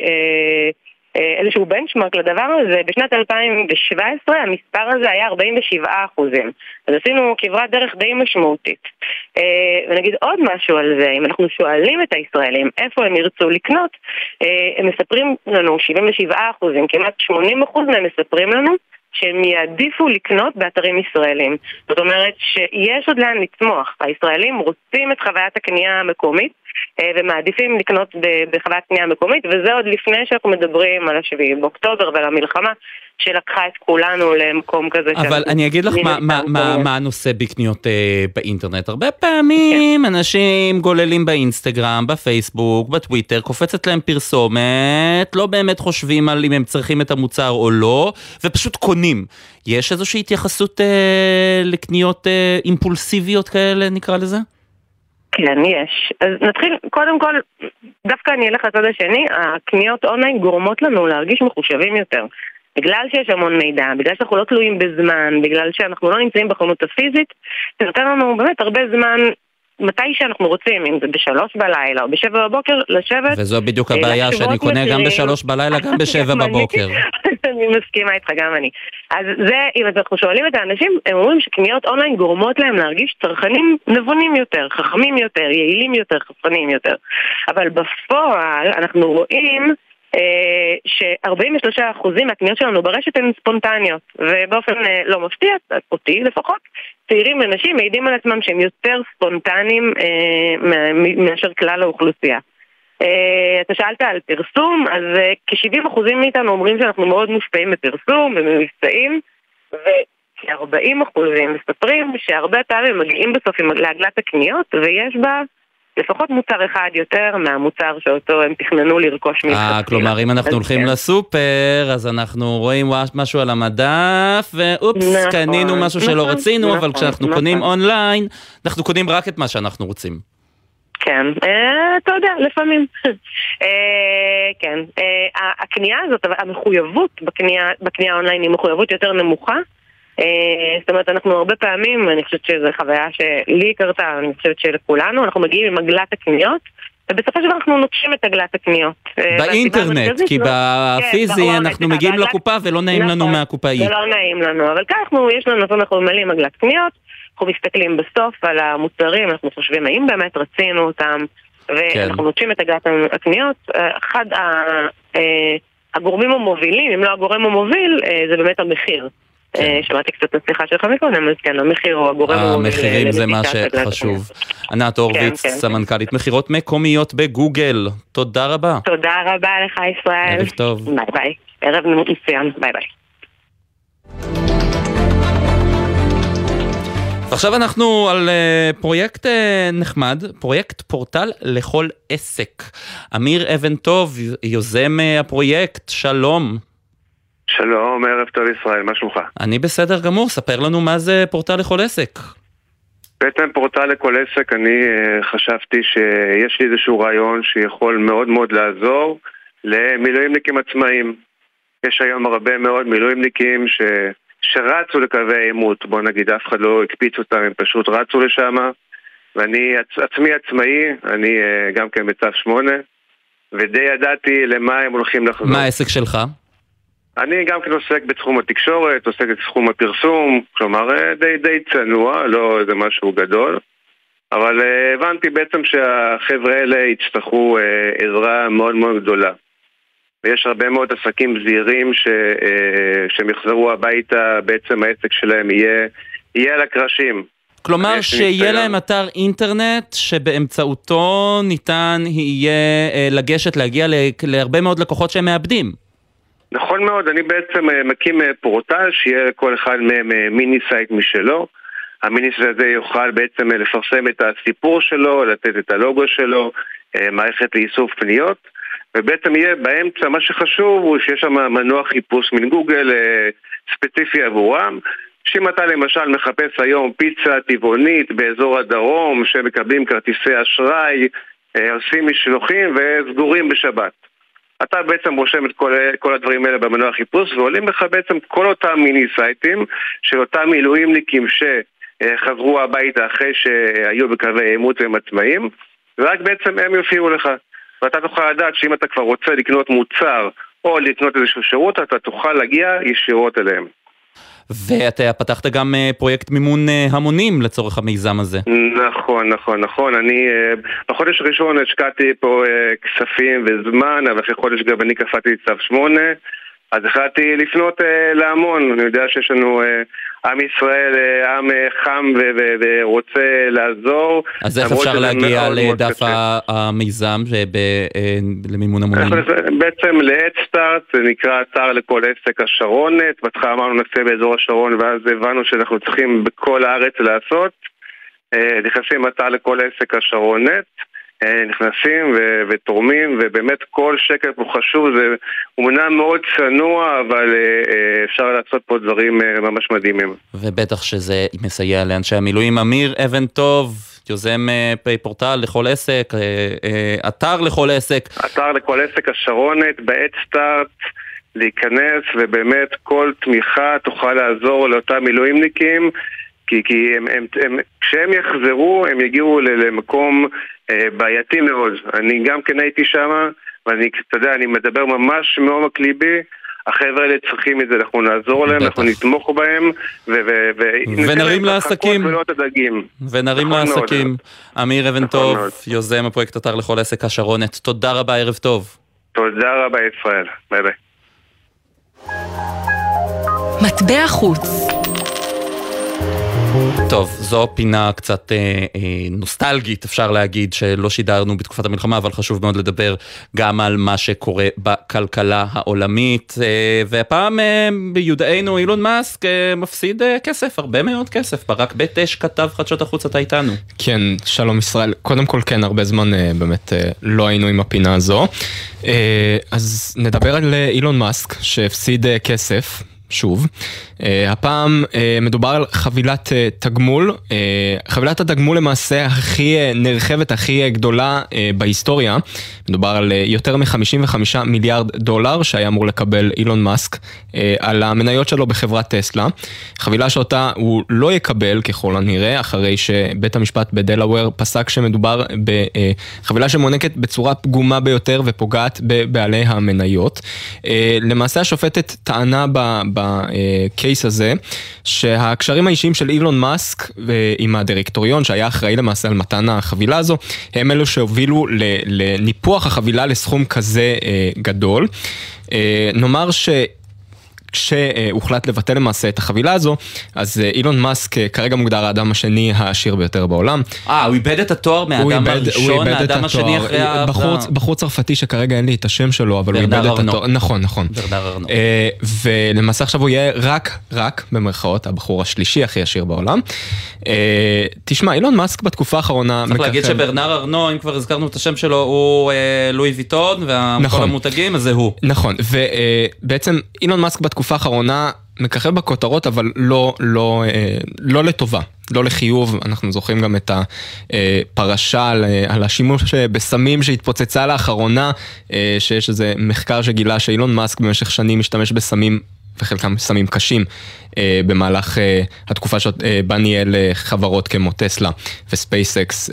איזשהו בנצ'מארק לדבר הזה, בשנת 2017 המספר הזה היה 47 אחוזים. אז עשינו כברת דרך די משמעותית. ונגיד עוד משהו על זה, אם אנחנו שואלים את הישראלים איפה הם ירצו לקנות, הם מספרים לנו 77 אחוזים, כמעט 80 אחוז מהם מספרים לנו שהם יעדיפו לקנות באתרים ישראלים. זאת אומרת שיש עוד לאן לצמוח. הישראלים רוצים את חוויית הקנייה המקומית ומעדיפים לקנות בחוויית קנייה מקומית, וזה עוד לפני שאנחנו מדברים על השביעי באוקטובר ועל המלחמה. שלקחה את כולנו למקום כזה. אבל אני אגיד לך מה, מה, מה, מה הנושא בקניות אה, באינטרנט. הרבה פעמים כן. אנשים גוללים באינסטגרם, בפייסבוק, בטוויטר, קופצת להם פרסומת, לא באמת חושבים על אם הם צריכים את המוצר או לא, ופשוט קונים. יש איזושהי התייחסות אה, לקניות אה, אימפולסיביות כאלה, נקרא לזה? כן, יש. אז נתחיל, קודם כל, דווקא אני אלך לצד השני, הקניות אונליין גורמות לנו להרגיש מחושבים יותר. בגלל שיש המון מידע, בגלל שאנחנו לא תלויים בזמן, בגלל שאנחנו לא נמצאים בחנות הפיזית, זה נותן לנו באמת הרבה זמן מתי שאנחנו רוצים, אם זה בשלוש בלילה או בשבע בבוקר, לשבת. וזו בדיוק הבעיה, שאני קונה גם בשלוש בלילה, גם בשבע [laughs] בבוקר. [laughs] אני מסכימה איתך, גם אני. אז זה, אם אנחנו שואלים את האנשים, הם אומרים שקניות אונליין גורמות להם להרגיש צרכנים נבונים יותר, חכמים יותר, יעילים יותר, חכמים יותר. אבל בפועל אנחנו רואים... ש-43% מהקניות שלנו ברשת הן ספונטניות, ובאופן לא מפתיע, אותי לפחות, צעירים ונשים מעידים על עצמם שהם יותר ספונטניים אה, מאשר כלל האוכלוסייה. אה, אתה שאלת על פרסום, אז אה, כ-70% מאיתנו אומרים שאנחנו מאוד מושפעים מפרסום וממבצעים, וכ-40% מספרים שהרבה פעמים מגיעים בסוף לעגלת הקניות ויש בה לפחות מוצר אחד יותר מהמוצר שאותו הם תכננו לרכוש מלכתחילה. אה, כלומר, אם אנחנו הולכים כן. לסופר, אז אנחנו רואים משהו על המדף, ואופס, נכון, קנינו משהו נכון, שלא רצינו, נכון, אבל כשאנחנו נכון. קונים אונליין, אנחנו קונים רק את מה שאנחנו רוצים. כן, אה, אתה יודע, לפעמים. אה, כן, אה, הקנייה הזאת, המחויבות בקנייה אונליין היא מחויבות יותר נמוכה. זאת אומרת, אנחנו הרבה פעמים, אני חושבת שזו חוויה שלי קרתה, אני חושבת שלכולנו, אנחנו מגיעים עם עגלת הקניות. ובסופו של דבר אנחנו נוטשים את עגלת הקניות. אה, באינטרנט, כי לא- בפיזי כן, אנחנו מגיעים לקופה ולא נעים לנו נכון, מהקופאי. זה לא נעים לנו, אבל ככה יש לנו נתון, אנחנו ממלאים עגלת קניות, אנחנו מסתכלים בסוף על המוצרים, אנחנו חושבים האם באמת רצינו אותם, ואנחנו כן. נוטשים את עגלת הקניות. אה, אחד הגורמים המובילים, אם לא הגורם המוביל, זה באמת המחיר. כן. אה, שמעתי קצת את השיחה שלך מקודם, אז כן, המחיר הוא הגורם. המחירים זה מה שחשוב. ענת הורוביץ, כן, כן, סמנכ"לית מכירות מקומיות בגוגל, תודה רבה. תודה רבה לך ישראל. ערב טוב. ביי ביי. ערב מצוין, ביי ביי. עכשיו אנחנו על uh, פרויקט uh, נחמד, פרויקט פורטל לכל עסק. אמיר אבן טוב, יוזם הפרויקט, שלום. שלום, ערב טוב ישראל, מה שלומך? אני בסדר גמור, ספר לנו מה זה פורטל לכל עסק. בעצם פורטל לכל עסק, אני uh, חשבתי שיש לי איזשהו רעיון שיכול מאוד מאוד לעזור למילואימניקים עצמאיים. יש היום הרבה מאוד מילואימניקים ש... שרצו לקווי העימות, בוא נגיד, אף אחד לא הקפיץ אותם, הם פשוט רצו לשם, ואני עצ... עצמי עצמאי, אני uh, גם כן בצו 8, ודי ידעתי למה הם הולכים לחזור. מה העסק שלך? אני גם כן עוסק בתחום התקשורת, עוסק בתחום הפרסום, כלומר אה, די, די צנוע, לא איזה משהו גדול. אבל uh, הבנתי בעצם שהחבר'ה האלה יצטרכו uh, עזרה מאוד מאוד גדולה. ויש הרבה מאוד עסקים זעירים ש, uh, שהם יחזרו הביתה, בעצם העסק שלהם יהיה, יהיה על הקרשים. כלומר שיהיה להם אתר אינטרנט שבאמצעותו ניתן יהיה לגשת, להגיע להרבה מאוד לקוחות שהם מאבדים. נכון מאוד, אני בעצם מקים פורטל שיהיה לכל אחד מהם mini site משלו. ה mini site הזה יוכל בעצם אה, לפרסם את הסיפור שלו, לתת את הלוגו שלו, אה, מערכת לאיסוף פניות, ובעצם יהיה באמצע, מה שחשוב הוא שיש שם מנוע חיפוש מן גוגל אה, ספציפי עבורם. שאם אתה למשל מחפש היום פיצה טבעונית באזור הדרום, שמקבלים כרטיסי אשראי, עושים משלוחים וסגורים בשבת. אתה בעצם רושם את כל, כל הדברים האלה במנוע חיפוש ועולים לך בעצם כל אותם מיני סייטים של אותם מילואימניקים ש... אה, חזרו הביתה אחרי שהיו בקווי עימות והם עצמאים, ורק בעצם הם יופיעו לך. ואתה תוכל לדעת שאם אתה כבר רוצה לקנות מוצר או לקנות איזשהו שירות, אתה תוכל להגיע ישירות אליהם. ואתה פתחת גם אה, פרויקט מימון אה, המונים לצורך המיזם הזה. נכון, נכון, נכון. אני בחודש הראשון השקעתי פה כספים וזמן, אבל אחרי חודש גם אני קפאתי צו 8. אז החלטתי לפנות אה, להמון, אני יודע שיש לנו אה, עם ישראל, אה, עם חם ורוצה לעזור. אז איך אפשר להגיע לדף המיזם ב- למימון המונים? בעצם ל-Headstart, זה נקרא אתר לכל עסק השרונת, בהתחלה אמרנו נעשה באזור השרון ואז הבנו שאנחנו צריכים בכל הארץ לעשות. נכנסים אתר לכל עסק השרונת. אה, נכנסים ו- ותורמים, ובאמת כל שקל פה חשוב, זה אומנם מאוד צנוע, אבל אה, אה, אפשר לעשות פה דברים ממש מדהימים. ובטח שזה מסייע לאנשי המילואים. אמיר אבן טוב, יוזם פורטל לכל עסק, אתר לכל עסק. אתר לכל עסק, השרונת, בעת סטארט. להיכנס ובאמת כל תמיכה תוכל לעזור לאותם מילואימניקים כי, כי הם, הם, הם, כשהם יחזרו הם יגיעו למקום בעייתי מאוד. אני גם כן הייתי שם, ואני, אתה יודע, אני מדבר ממש מעומק ליבי. החבר'ה האלה צריכים את זה, אנחנו נעזור להם, אנחנו נתמוך בהם, ונרים לעסקים. ונרים נכון לעסקים. אמיר אבן נכון טוב, יוזם הפרויקט אתר לכל עסק השרונת, תודה רבה, ערב טוב. תודה רבה, ישראל. ביי ביי. מטבע חוץ טוב, זו פינה קצת אה, אה, נוסטלגית, אפשר להגיד, שלא שידרנו בתקופת המלחמה, אבל חשוב מאוד לדבר גם על מה שקורה בכלכלה העולמית. אה, והפעם אה, ביודענו אילון מאסק אה, מפסיד אה, כסף, הרבה מאוד כסף. ברק בטש כתב חדשות החוץ, אתה איתנו. כן, שלום ישראל. קודם כל, כן, הרבה זמן אה, באמת אה, לא היינו עם הפינה הזו. אה, אז נדבר על אה, אילון מאסק, שהפסיד אה, כסף. שוב. Uh, הפעם uh, מדובר על חבילת uh, תגמול, uh, חבילת התגמול למעשה הכי uh, נרחבת, הכי uh, גדולה uh, בהיסטוריה. מדובר על uh, יותר מ-55 מיליארד דולר שהיה אמור לקבל אילון מאסק uh, על המניות שלו בחברת טסלה. חבילה שאותה הוא לא יקבל ככל הנראה, אחרי שבית המשפט בדלאוור פסק שמדובר בחבילה שמוענקת בצורה פגומה ביותר ופוגעת בבעלי המניות. Uh, למעשה השופטת טענה ב... בקייס הזה, שהקשרים האישיים של אילון מאסק עם הדירקטוריון שהיה אחראי למעשה על מתן החבילה הזו, הם אלו שהובילו לניפוח החבילה לסכום כזה אה, גדול. אה, נאמר ש... כשהוחלט לבטל למעשה את החבילה הזו, אז אה, אילון מאסק אה, כרגע מוגדר האדם השני העשיר ביותר בעולם. אה, הוא איבד את התואר מהאדם הראשון, האדם השני אחרי ה... בחור, בחור צרפתי שכרגע אין לי את השם שלו, אבל הוא איבד את התואר. נכון, נכון. ורדר ארנו. אה, ולמעשה עכשיו הוא יהיה רק, רק, במרכאות, הבחור השלישי הכי עשיר בעולם. תשמע, אילון מאסק בתקופה האחרונה... צריך להגיד שברנר ארנו, אם כבר הזכרנו את השם שלו, הוא לואי ויטון, וכל נכון. המותגים, אז זה הוא. נכון, ובעצם אילון מאסק בתקופה... בתקופה האחרונה מככב בכותרות, אבל לא, לא, אה, לא לטובה, לא לחיוב. אנחנו זוכרים גם את הפרשה על, על השימוש בסמים שהתפוצצה לאחרונה, אה, שיש איזה מחקר שגילה שאילון מאסק במשך שנים משתמש בסמים וחלקם סמים קשים אה, במהלך אה, התקופה שבה ניהל חברות כמו טסלה וספייסקס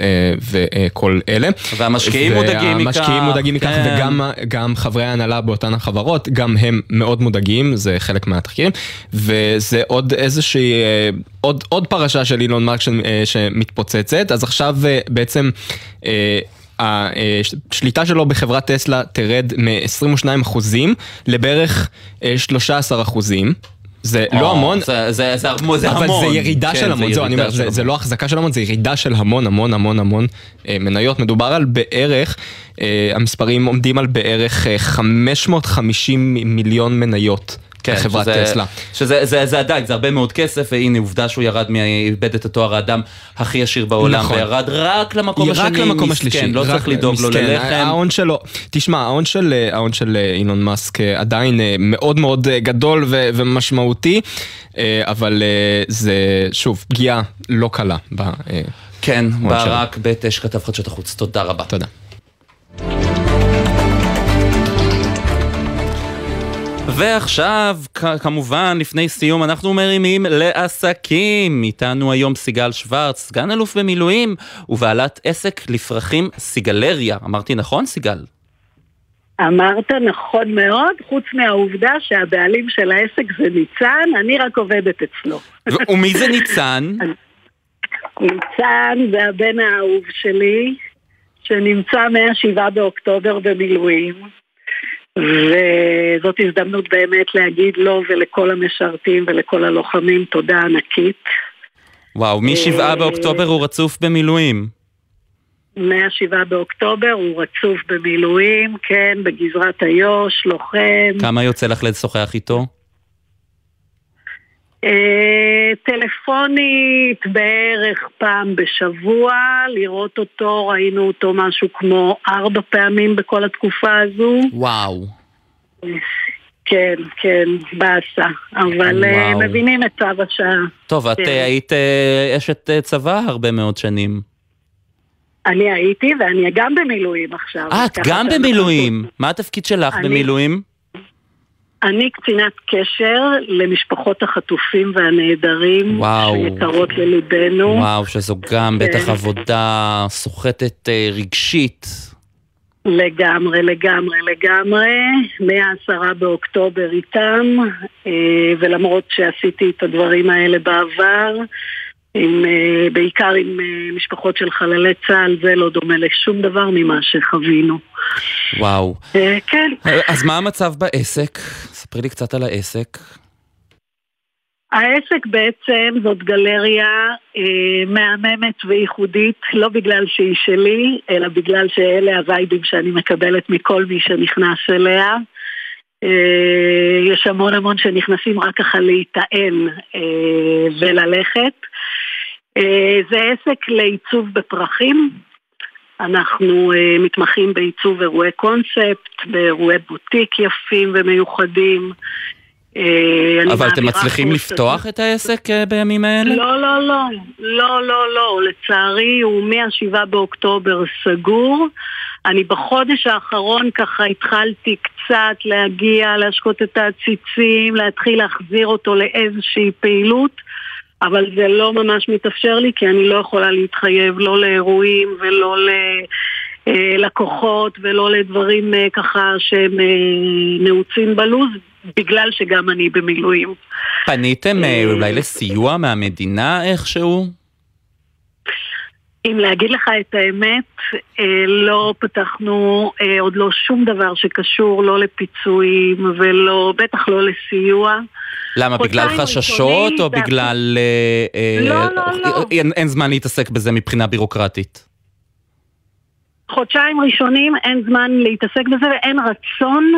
וכל אלה. והמשקיעים מודאגים מכך. והמשקיעים מודאגים מכך, כן. וגם חברי ההנהלה באותן החברות, גם הם מאוד מודאגים, זה חלק מהתחקירים, וזה עוד איזושהי, עוד, עוד פרשה של אילון מארק שמתפוצצת, אז עכשיו בעצם... השליטה שלו בחברת טסלה תרד מ-22% לבערך 13%. זה לא המון, זה, זה, זה, זה אבל המון. זה ירידה כן, של המון, זהו, אני אומר, זה, זה לא החזקה של המון, זה ירידה של המון המון המון המון אה, מניות. מדובר על בערך, אה, המספרים עומדים על בערך אה, 550 מיליון מניות. כן, בחברת שזה, טסלה. שזה זה, זה עדיין, זה הרבה מאוד כסף, והנה עובדה שהוא ירד, איבד את התואר האדם הכי עשיר בעולם, נכון. וירד רק למקום השני, רק למקום השלישי, מסכן, לא צריך לדאוג לו ללחם. ההון שלו, תשמע, ההון של, ההון של אה, אילון מאסק אה, עדיין אה, מאוד מאוד גדול ו, ומשמעותי, אבל זה, שוב, פגיעה לא קלה. ב, כן, ברק בית אש כתב חדשות החוץ, תודה רבה. תודה. ועכשיו, כמובן, לפני סיום, אנחנו מרימים לעסקים. איתנו היום סיגל שוורץ, סגן אלוף במילואים, ובעלת עסק לפרחים סיגלריה. אמרתי נכון, סיגל? אמרת נכון מאוד, חוץ מהעובדה שהבעלים של העסק זה ניצן, אני רק עובדת אצלו. ומי זה ניצן? [laughs] ניצן זה הבן האהוב שלי, שנמצא מה-7 באוקטובר במילואים. וזאת הזדמנות באמת להגיד לו ולכל המשרתים ולכל הלוחמים תודה ענקית. וואו, מ-7 אה, באוקטובר הוא רצוף במילואים. מ-7 באוקטובר הוא רצוף במילואים, כן, בגזרת איו"ש, לוחם. כמה יוצא לך לשוחח איתו? אה, טלפונית בערך פעם בשבוע, לראות אותו, ראינו אותו משהו כמו ארבע פעמים בכל התקופה הזו. וואו. כן, כן, באסה, אבל אה, וואו. מבינים את צו השעה. טוב, את כן. היית אשת צבא הרבה מאוד שנים. אני הייתי, ואני גם במילואים עכשיו. את גם במילואים? מה התפקיד שלך אני... במילואים? אני קצינת קשר למשפחות החטופים והנעדרים, וואו. שיקרות לליבנו. וואו, שזו גם כן. בטח עבודה סוחטת אה, רגשית. לגמרי, לגמרי, לגמרי. מהעשרה באוקטובר איתם, אה, ולמרות שעשיתי את הדברים האלה בעבר, עם, uh, בעיקר עם uh, משפחות של חללי צה"ל, זה לא דומה לשום דבר ממה שחווינו. וואו. Uh, כן. אז מה המצב בעסק? ספרי לי קצת על העסק. העסק בעצם זאת גלריה אה, מהממת וייחודית, לא בגלל שהיא שלי, אלא בגלל שאלה הווייבים שאני מקבלת מכל מי שנכנס אליה. אה, יש המון המון שנכנסים רק ככה להיטען אה, וללכת. אה, זה עסק לעיצוב בפרחים. אנחנו uh, מתמחים בעיצוב אירועי קונספט, באירועי בוטיק יפים ומיוחדים. Uh, אבל אתם מצליחים לפתוח את העסק בימים האלה? לא, לא, לא, לא, לא, לא, לצערי הוא מ-7 באוקטובר סגור. אני בחודש האחרון ככה התחלתי קצת להגיע, להשקות את העציצים, להתחיל להחזיר אותו לאיזושהי פעילות. אבל זה לא ממש מתאפשר לי כי אני לא יכולה להתחייב לא לאירועים ולא ללקוחות אה, ולא לדברים אה, ככה שהם אה, נעוצים בלוז בגלל שגם אני במילואים. פניתם אולי לסיוע מהמדינה איכשהו? אם להגיד לך את האמת, לא פתחנו עוד לא שום דבר שקשור לא לפיצויים ולא, בטח לא לסיוע. למה, בגלל חששות או בגלל... אה, אה, לא, לא, לא. אין זמן להתעסק בזה מבחינה בירוקרטית. חודשיים ראשונים אין זמן להתעסק בזה ואין רצון,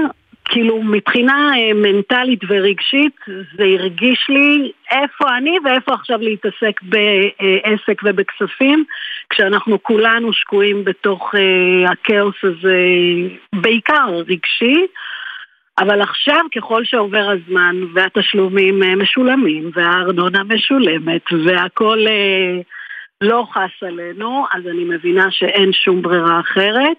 כאילו מבחינה אה, מנטלית ורגשית זה הרגיש לי איפה אני ואיפה עכשיו להתעסק בעסק ובכספים כשאנחנו כולנו שקועים בתוך הכאוס הזה בעיקר רגשי אבל עכשיו ככל שעובר הזמן והתשלומים אה, משולמים והארנונה משולמת והכל אה, לא חס עלינו, אז אני מבינה שאין שום ברירה אחרת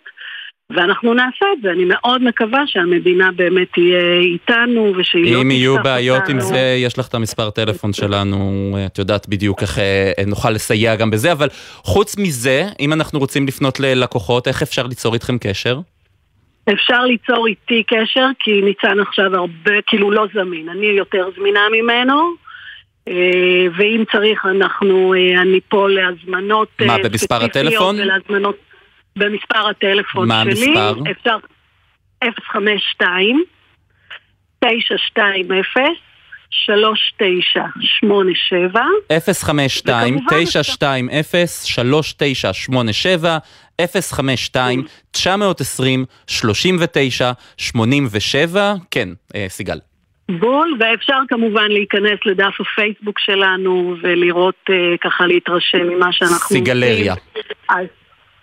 ואנחנו נעשה את זה. אני מאוד מקווה שהמדינה באמת תהיה איתנו ושהיא לא תשכח אותנו. אם יהיו בעיות עם זה, יש לך את המספר טלפון שלנו, את יודעת בדיוק איך אה, נוכל לסייע גם בזה, אבל חוץ מזה, אם אנחנו רוצים לפנות ללקוחות, איך אפשר ליצור איתכם קשר? אפשר ליצור איתי קשר, כי ניצן עכשיו הרבה, כאילו לא זמין. אני יותר זמינה ממנו, אה, ואם צריך אנחנו, אה, אני פה להזמנות מה, במספר הטלפון? ולהזמנות במספר הטלפון מה שלי. מה המספר? אפשר 052 920 3987 052 920 3987 052 920 39 87 כן, אה, סיגל. בול, ואפשר כמובן להיכנס לדף הפייסבוק שלנו ולראות uh, ככה להתרשם ממה שאנחנו סיגלריה. אז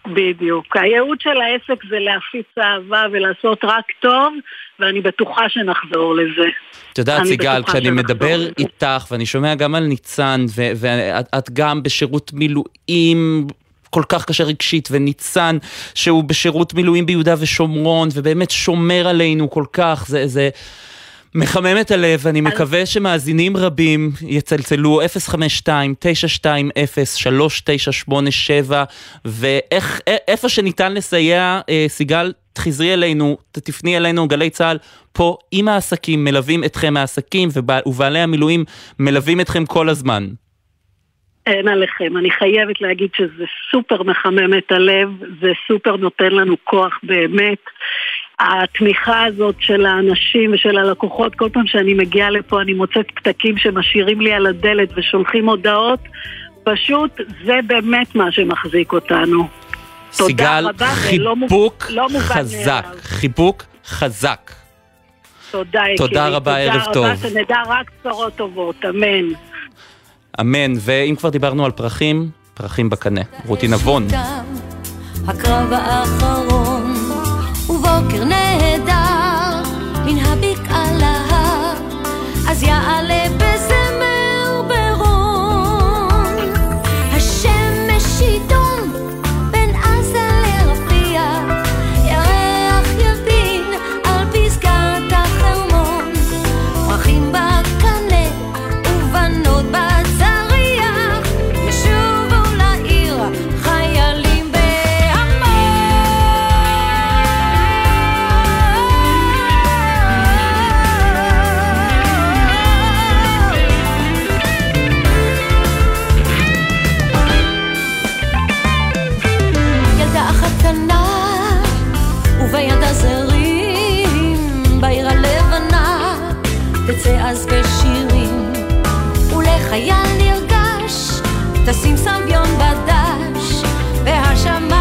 בדיוק. הייעוד של העסק זה להפיץ אהבה ולעשות רק טוב, ואני בטוחה שנחזור לזה. את יודעת, סיגל, כשאני מדבר לזה. איתך, ואני שומע גם על ניצן, ו- ואת את גם בשירות מילואים כל כך קשה רגשית, וניצן, שהוא בשירות מילואים ביהודה ושומרון, ובאמת שומר עלינו כל כך, זה... זה... מחמם את הלב, אני מקווה שמאזינים רבים יצלצלו 052-920-3987 ואיפה שניתן לסייע, אה, סיגל, תחזרי אלינו, תפני אלינו, גלי צה"ל, פה עם העסקים, מלווים אתכם העסקים ובע- ובעלי המילואים מלווים אתכם כל הזמן. אין עליכם. אני חייבת להגיד שזה סופר מחמם את הלב, זה סופר נותן לנו כוח באמת. התמיכה הזאת של האנשים ושל הלקוחות, כל פעם שאני מגיעה לפה אני מוצאת פתקים שמשאירים לי על הדלת ושולחים הודעות, פשוט זה באמת מה שמחזיק אותנו. תודה סיגל, רבה, זה לא לא חזק. חיבוק חזק. תודה, יקירי. תודה רבה, ערב תודה טוב. רבה, שנדע רק בשורות טובות, אמן. אמן, ואם כבר דיברנו על פרחים, פרחים בקנה. רותי נבון. הקרב האחרון, אז יעלה תצא אז בשירים. ולחייל נרגש תשים סביון בדש והשמיים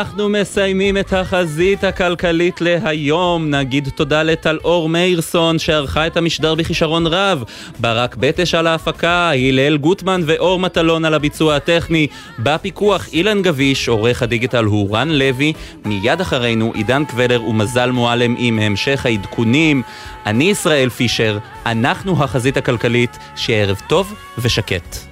אנחנו מסיימים את החזית הכלכלית להיום. נגיד תודה לטל אור מאירסון שערכה את המשדר בכישרון רב. ברק בטש על ההפקה, הלל גוטמן ואור מטלון על הביצוע הטכני. בפיקוח אילן גביש, עורך הדיגיטל הוא רן לוי. מיד אחרינו עידן קבלר ומזל מועלם עם המשך העדכונים. אני ישראל פישר, אנחנו החזית הכלכלית. שיהיה ערב טוב ושקט.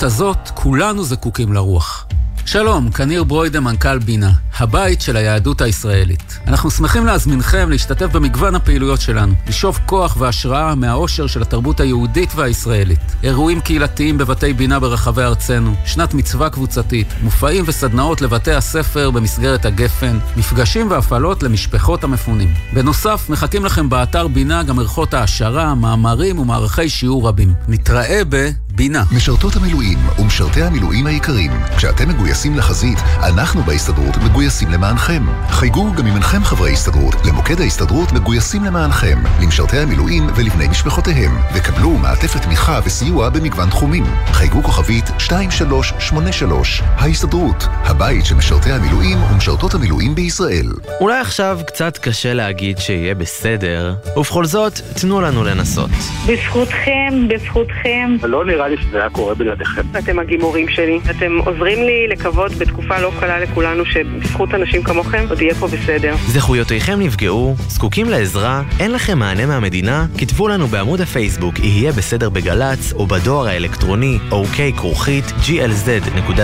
בעת הזאת כולנו זקוקים לרוח. שלום, כניר ברוידה, מנכ"ל בינה, הבית של היהדות הישראלית. אנחנו שמחים להזמינכם להשתתף במגוון הפעילויות שלנו, לשאוב כוח והשראה מהאושר של התרבות היהודית והישראלית. אירועים קהילתיים בבתי בינה ברחבי ארצנו, שנת מצווה קבוצתית, מופעים וסדנאות לבתי הספר במסגרת הגפן, מפגשים והפעלות למשפחות המפונים. בנוסף, מחכים לכם באתר בינה גם ערכות העשרה, מאמרים ומערכי שיעור רבים. נתראה ב... בינה. משרתות המילואים ומשרתי המילואים היקרים, כשאתם מגויסים לחזית, אנחנו בהסתדרות מגויסים למענכם. חייגו גם אם אינכם חברי הסתדרות, למוקד ההסתדרות מגויסים למענכם, למשרתי המילואים ולבני משפחותיהם, וקבלו מעטפת תמיכה וסיוע במגוון תחומים. חייגו כוכבית 2383, ההסתדרות, הבית של משרתי המילואים ומשרתות המילואים בישראל. אולי עכשיו קצת קשה להגיד שיהיה בסדר, ובכל זאת, תנו לנו לנסות. בזכותכם, בזכותכם. לא נראה לי שזה היה קורה בלעדיכם. אתם הגימורים שלי. אתם עוזרים לי לקוות בתקופה לא קלה לכולנו שבזכות אנשים כמוכם עוד יהיה פה בסדר. זכויותיכם נפגעו, זקוקים לעזרה, אין לכם מענה מהמדינה? כתבו לנו בעמוד הפייסבוק יהיה בסדר בגל"צ או בדואר האלקטרוני אוקיי כרוכית glz.co.il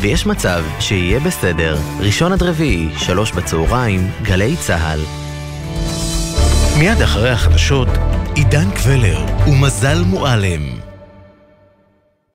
ויש מצב שיהיה בסדר. ראשון עד רביעי, שלוש בצהריים, גלי צה"ל. מיד אחרי החדשות, עידן קבלר ומזל מועלם.